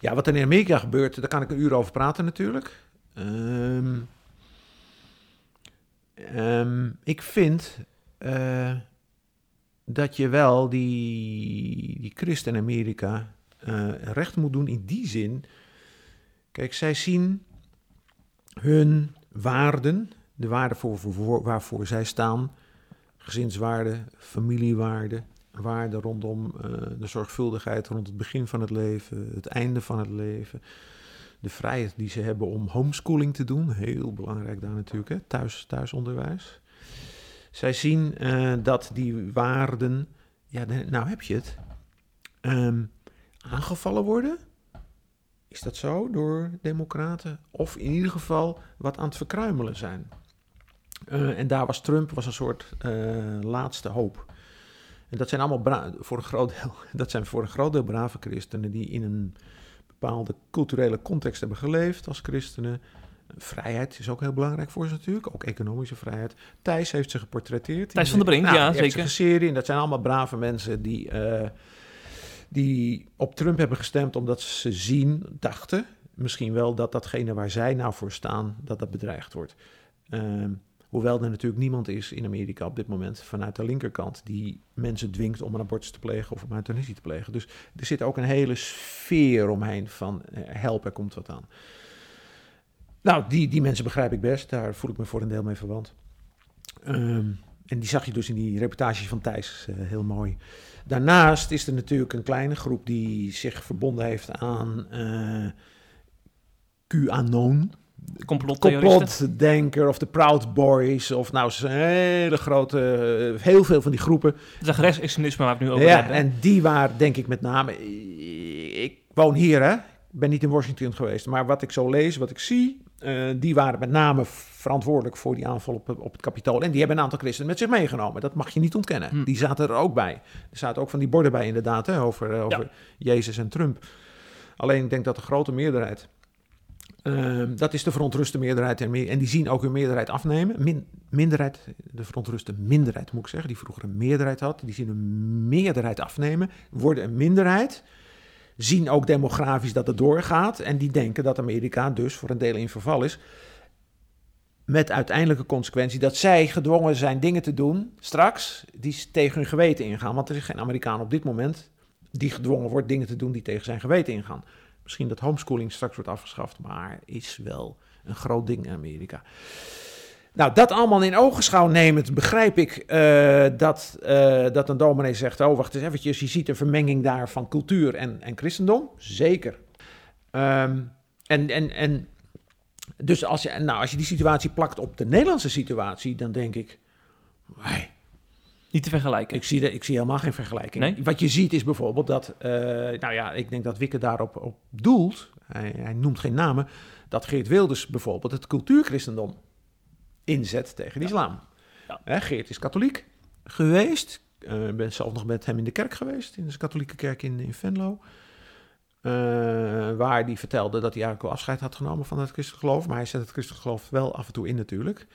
ja, wat er in Amerika gebeurt, daar kan ik een uur over praten natuurlijk. Ehm, ik vind eh, dat je wel die, die christen in Amerika eh, recht moet doen in die zin. Kijk, zij zien hun waarden, de waarden voor, waarvoor zij staan, gezinswaarden, familiewaarden, waarden rondom eh, de zorgvuldigheid rond het begin van het leven, het einde van het leven. De vrijheid die ze hebben om homeschooling te doen, heel belangrijk daar natuurlijk, hè? Thuis, thuisonderwijs. Zij zien eh, dat die waarden, ja, nou heb je het, ehm, aangevallen worden. Is dat zo door democraten? Of in ieder geval wat aan het verkruimelen zijn. Eh, en daar was Trump was een soort eh, laatste hoop. En dat zijn allemaal voor een groot deel, dat zijn voor een groot deel brave christenen die in een bepaalde culturele context hebben geleefd als christenen. Vrijheid is ook heel belangrijk voor ze natuurlijk, ook economische vrijheid. Thijs heeft ze geportretteerd. Thijs van der Brink, Nou, ja, zeker. serie en dat zijn allemaal brave mensen die, eh, die op Trump hebben gestemd omdat ze zien, dachten, misschien wel dat datgene waar zij nou voor staan, dat dat bedreigd wordt. Ehm, hoewel er natuurlijk niemand is in Amerika op dit moment vanuit de linkerkant die mensen dwingt om een abortus te plegen of om euthanasie te plegen. Dus er zit ook een hele sfeer omheen van eh, help, er komt wat aan. Nou, die, die mensen begrijp ik best. Daar voel ik me voor een deel mee verwant. Ehm, en die zag je dus in die reportage van Thijs eh, heel mooi. Daarnaast is er natuurlijk een kleine groep die zich verbonden heeft aan eh QAnon. Complotdenker of de Proud Boys. Of nou, zo'n hele grote, eh, heel veel van die groepen. Dat is rechtsextremisme waar we het nu over Ja, hebben. en die waren denk ik met name... Ik woon hier, hè. Ik ben niet in Washington geweest. Maar wat ik zo lees, wat ik zie... eh, die waren met name verantwoordelijk voor die aanval op, op het kapitool. En die hebben een aantal christenen met zich meegenomen. Dat mag je niet ontkennen. Hm. Die zaten er ook bij. Er zaten ook van die borden bij inderdaad, hè, over, eh, over Jezus en Trump. Alleen ik denk dat de grote meerderheid... ehm, dat is de verontruste meerderheid. En, en die zien ook hun meerderheid afnemen. Min, minderheid, de verontruste minderheid moet ik zeggen, die vroeger een meerderheid had. Die zien een meerderheid afnemen, worden een minderheid. Zien ook demografisch dat het doorgaat. En die denken dat Amerika dus voor een deel in verval is. Met uiteindelijke consequentie dat zij gedwongen zijn dingen te doen straks die tegen hun geweten ingaan. Want er is geen Amerikaan op dit moment die gedwongen wordt dingen te doen die tegen zijn geweten ingaan. Misschien dat homeschooling straks wordt afgeschaft, maar is wel een groot ding in Amerika. Nou, dat allemaal in ogenschouw nemend begrijp ik eh, dat, eh, dat een dominee zegt... oh, wacht eens eventjes, je ziet een vermenging daar van cultuur en, en christendom. Zeker. Ehm, en, en, en dus als je, nou, als je die situatie plakt op de Nederlandse situatie, dan denk ik... "Wai, Niet te vergelijken. ik zie, de, ik zie helemaal geen vergelijking. Nee? Wat je ziet is bijvoorbeeld dat, eh, nou ja, ik denk dat Wikke daarop op doelt, hij, hij noemt geen namen, dat Geert Wilders bijvoorbeeld het cultuurchristendom inzet tegen de islam. Ja. Hè, Geert is katholiek geweest. Eh, Ik ben zelf nog met hem in de kerk geweest, in de katholieke kerk in, in Venlo. Eh, waar hij vertelde dat hij eigenlijk wel afscheid had genomen van het christelijk geloof. Maar hij zet het christelijk geloof wel af en toe in natuurlijk.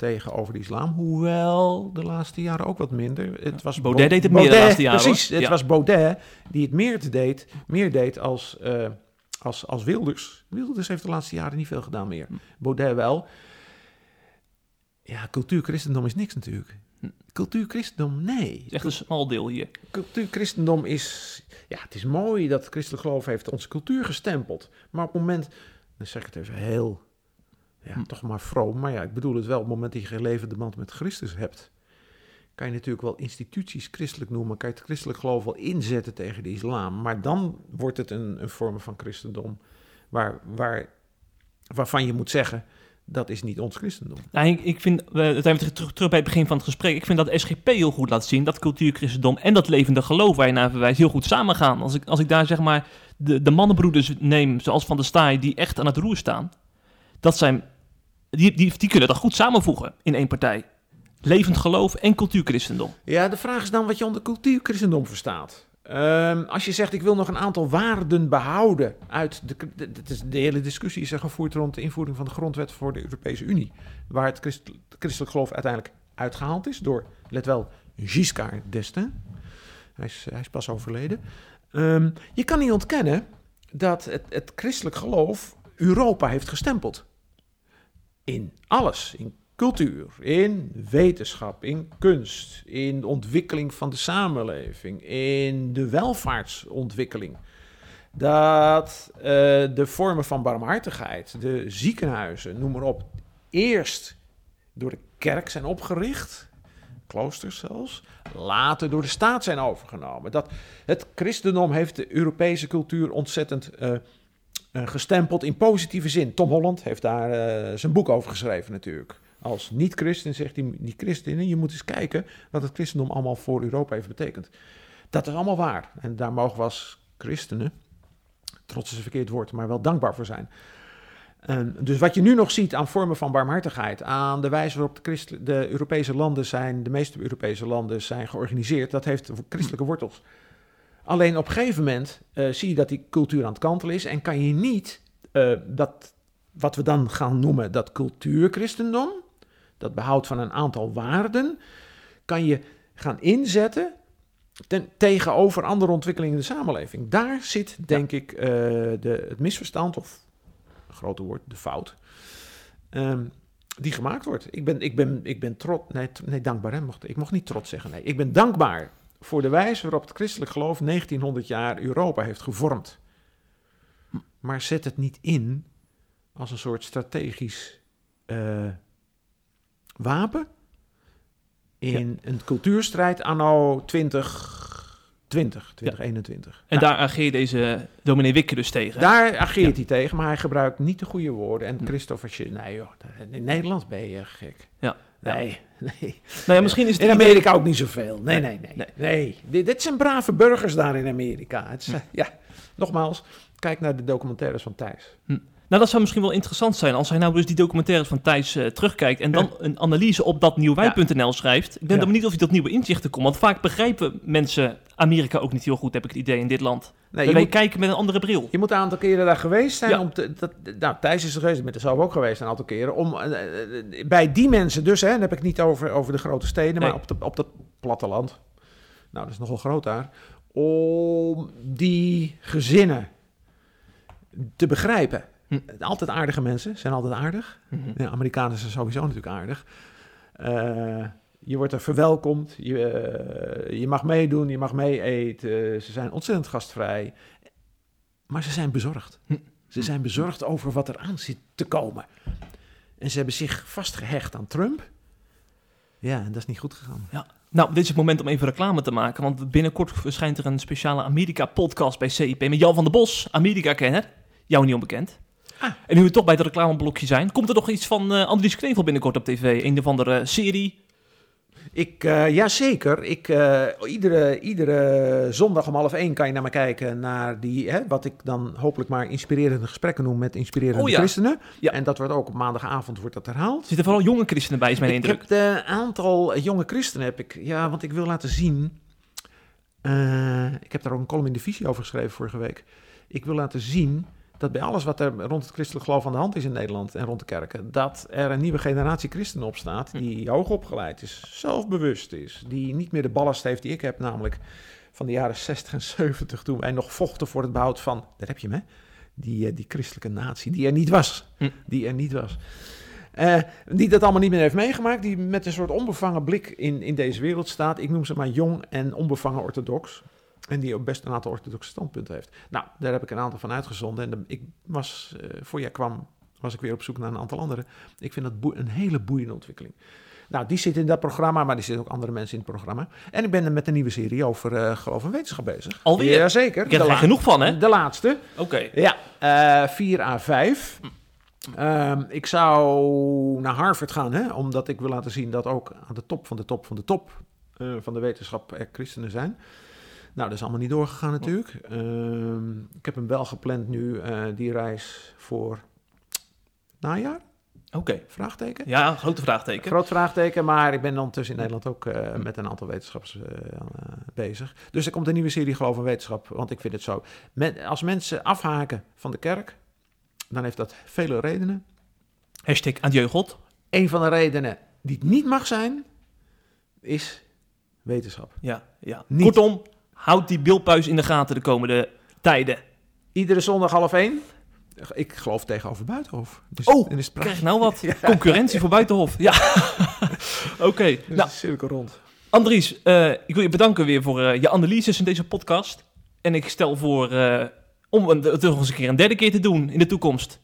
Tegenover de islam. Hoewel de laatste jaren ook wat minder. Het was Baudet Bo- deed het meer de laatste jaren, Precies, hoor. het Ja. was Baudet die het meer deed, meer deed als, eh, als, als Wilders. Wilders heeft de laatste jaren niet veel gedaan meer. Hm. Baudet wel. Ja, cultuur-christendom is niks natuurlijk. Hm. Cultuur-christendom, nee. Het is echt een smal deel hier. Cultuur-christendom is... Ja, het is mooi dat het christelijk geloof heeft onze cultuur gestempeld. Maar op het moment... Dan zeg ik het even heel ja, Hm. toch maar vroom. Maar ja, ik bedoel het wel, op het moment dat je geen levende band met Christus hebt, kan je natuurlijk wel instituties christelijk noemen, kan je het christelijk geloof wel inzetten tegen de islam. Maar dan wordt het een, een vorm van christendom waar, waar, waarvan je moet zeggen, dat is niet ons christendom. Nou, ik, ik vind, we zijn we terug, terug, bij het begin van het gesprek. Ik vind dat SGP heel goed laat zien dat cultuurchristendom en dat levende geloof waar je naar verwijst heel goed samengaan. Als ik, als ik daar zeg maar de, de mannenbroeders neem, zoals Van der Staaij, die echt aan het roer staan, dat zijn, die, die, die kunnen dat goed samenvoegen in één partij. Levend geloof en cultuurchristendom. Ja, de vraag is dan wat je onder cultuurchristendom verstaat. Ehm, als je zegt, ik wil nog een aantal waarden behouden uit de, de, de, hele discussie is er gevoerd rond de invoering van de grondwet voor de Europese Unie, waar het christ- christelijk geloof uiteindelijk uitgehaald is door, let wel, Giscard d'Estaing. Hij is, hij is pas overleden. Ehm, je kan niet ontkennen dat het, het christelijk geloof Europa heeft gestempeld. In alles, in cultuur, in wetenschap, in kunst, in de ontwikkeling van de samenleving, in de welvaartsontwikkeling. Dat eh, de vormen van barmhartigheid, de ziekenhuizen, noem maar op, eerst door de kerk zijn opgericht, kloosters zelfs, later door de staat zijn overgenomen. Dat het christendom heeft de Europese cultuur ontzettend eh, gestempeld in positieve zin. Tom Holland heeft daar eh, zijn boek over geschreven natuurlijk. Als niet-christen zegt hij, die christenen, je moet eens kijken wat het christendom allemaal voor Europa heeft betekend. Dat is allemaal waar. En daar mogen we als christenen, trots is een verkeerd woord, maar wel dankbaar voor zijn. Dus wat je nu nog ziet aan vormen van barmhartigheid, aan de wijze waarop de Europese landen zijn, de meeste Europese landen zijn georganiseerd, dat heeft christelijke wortels. Alleen op een gegeven moment eh, zie je dat die cultuur aan het kantelen is en kan je niet eh, dat, wat we dan gaan noemen dat cultuurchristendom, dat behoud van een aantal waarden, kan je gaan inzetten ten, tegenover andere ontwikkelingen in de samenleving. Daar zit, denk ik, eh, de, het misverstand, of een grote woord, de fout, ehm, die gemaakt wordt. Ik ben, ik ben, ik ben trots, nee, nee dankbaar, hè, mocht, ik mocht niet trots zeggen, nee. Ik ben dankbaar voor de wijze waarop het christelijk geloof 1900 jaar Europa heeft gevormd. Maar zet het niet in als een soort strategisch eh, wapen in een cultuurstrijd anno 2020, 2021. En daar ageert deze dominee Wikke dus tegen. Daar ageert hij tegen, maar hij gebruikt niet de goede woorden. En Christopher, als je, nee joh, in Nederland ben je gek. Ja. Nee, nee. Nou misschien is het In Amerika ook niet zoveel. Nee, nee, nee. Nee. nee. Dit, zijn brave burgers daar in Amerika. Het is, eh, ja, nogmaals, kijk naar de documentaires van Thijs. Nou, dat zou misschien wel interessant zijn als hij nou dus die documentaires van Thijs eh, terugkijkt en dan een analyse op dat nieuwwij.nl schrijft. Ik ben dan benieuwd of hij tot nieuwe inzichten komt, want vaak begrijpen mensen Amerika ook niet heel goed, heb ik het idee, in dit land. Nee, je, moet, kijken met een andere bril. je moet een aantal keren daar geweest zijn. Ja. Om te, dat, nou, Thijs is er geweest, ik ben er zelf ook geweest een aantal keren. Om, eh, eh, bij die mensen dus, hè, dan heb ik niet over, over de grote steden, Nee. maar op, de, op dat platteland. Nou, dat is nogal groot daar. Om die gezinnen te begrijpen. Hm. Altijd aardige mensen, zijn altijd aardig. Mhm. Ja, Amerikanen zijn sowieso natuurlijk aardig. Eh, je wordt er verwelkomd, je, eh, je mag meedoen, je mag mee eten. Ze zijn ontzettend gastvrij. Maar ze zijn bezorgd. Hm. Ze zijn bezorgd over wat er aan zit te komen. En ze hebben zich vastgehecht aan Trump. Ja, en dat is niet goed gegaan. Nou, dit is het moment om even reclame te maken, want binnenkort verschijnt er een speciale Amerika-podcast bij CIP met Jan van der Bos, Amerika-kenner. Jou niet onbekend. Ah. En nu we toch bij het reclameblokje zijn, komt er nog iets van eh Andries Knevel binnenkort op tv? Een of andere serie? Ik, eh jazeker. Ik, eh, iedere, iedere zondag om half één kan je naar me kijken. Naar die, hè, wat ik dan hopelijk maar inspirerende gesprekken noem met inspirerende Oh ja. christenen. Ja. En dat wordt ook op maandagavond wordt dat herhaald. Er zitten vooral jonge christenen bij, is mijn ik indruk. heb een aantal jonge christenen, heb ik, ja, want ik wil laten zien. eh, ik heb daar ook een column in de visie over geschreven vorige week. Ik wil laten zien dat bij alles wat er rond het christelijk geloof aan de hand is in Nederland en rond de kerken, dat er een nieuwe generatie christenen opstaat die hoog opgeleid is, zelfbewust is, die niet meer de ballast heeft die ik heb, namelijk van de jaren 60 en 70, toen wij nog vochten voor het behoud van, daar heb je hem hè, die, eh, die christelijke natie, die er niet was. Hm. Die er niet was. Eh, die dat allemaal niet meer heeft meegemaakt, die met een soort onbevangen blik in, in deze wereld staat. Ik noem ze maar jong en onbevangen orthodox. En die ook best een aantal orthodoxe standpunten heeft. Nou, daar heb ik een aantal van uitgezonden. En de- ik was, eh voor jij kwam, was ik weer op zoek naar een aantal andere. Ik vind dat een hele boeiende ontwikkeling. Nou, die zit in dat programma, maar die zitten ook andere mensen in het programma. En ik ben er met een nieuwe serie over eh, geloof en wetenschap bezig. Alweer? Jazeker. Ik heb er genoeg van, hè? De laatste. Oké. Ja, eh 4 à 5. Ehm, ik zou naar Harvard gaan, hè, omdat ik wil laten zien dat ook aan de top van de top van de top eh, van de wetenschap er christenen zijn. Nou, dat is allemaal niet doorgegaan natuurlijk. Ehm, ik heb hem wel gepland nu, eh, die reis voor najaar? Oké. Vraagteken? Ja, grote vraagteken. Groot vraagteken, maar ik ben ondertussen in Nederland ook eh, met een aantal wetenschappers eh, bezig. Dus er komt een nieuwe serie Geloof en Wetenschap, want ik vind het zo. Men, als mensen afhaken van de kerk, dan heeft dat vele redenen. Hashtag adieu God. Een van de redenen die het niet mag zijn, is wetenschap. Ja, ja. Niet. Kortom, houd die bilpuis in de gaten de komende tijden. Iedere zondag half één. Ik geloof tegenover Buitenhof. Dus, Oh, en is Krijg nou wat? Concurrentie voor Buitenhof. Ja. Oké. Dus Nou, cirkel rond. Andries, eh, ik wil je bedanken weer voor eh, je analyses in deze podcast. En ik stel voor eh, om het nog eens een keer een derde keer te doen in de toekomst.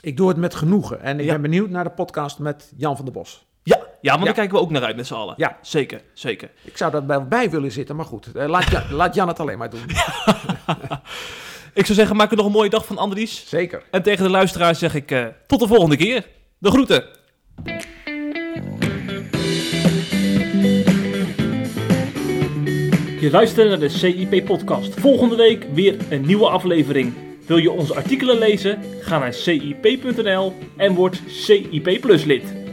Ik doe het met genoegen. En ik Ja. ben benieuwd naar de podcast met Jan van der Bos. Ja, Ja. daar kijken we ook naar uit met z'n allen. Ja. Zeker, zeker. Ik zou daar bij, bij willen zitten, maar goed. eh, laat, Jan, laat Jan het alleen maar doen. Ik zou zeggen, maak er nog een mooie dag van, Andries. Zeker. En tegen de luisteraars zeg ik eh, tot de volgende keer. De groeten. Je luistert naar de CIP-podcast. Volgende week weer een nieuwe aflevering. Wil je onze artikelen lezen? Ga naar cip.nl en word CIP Plus lid.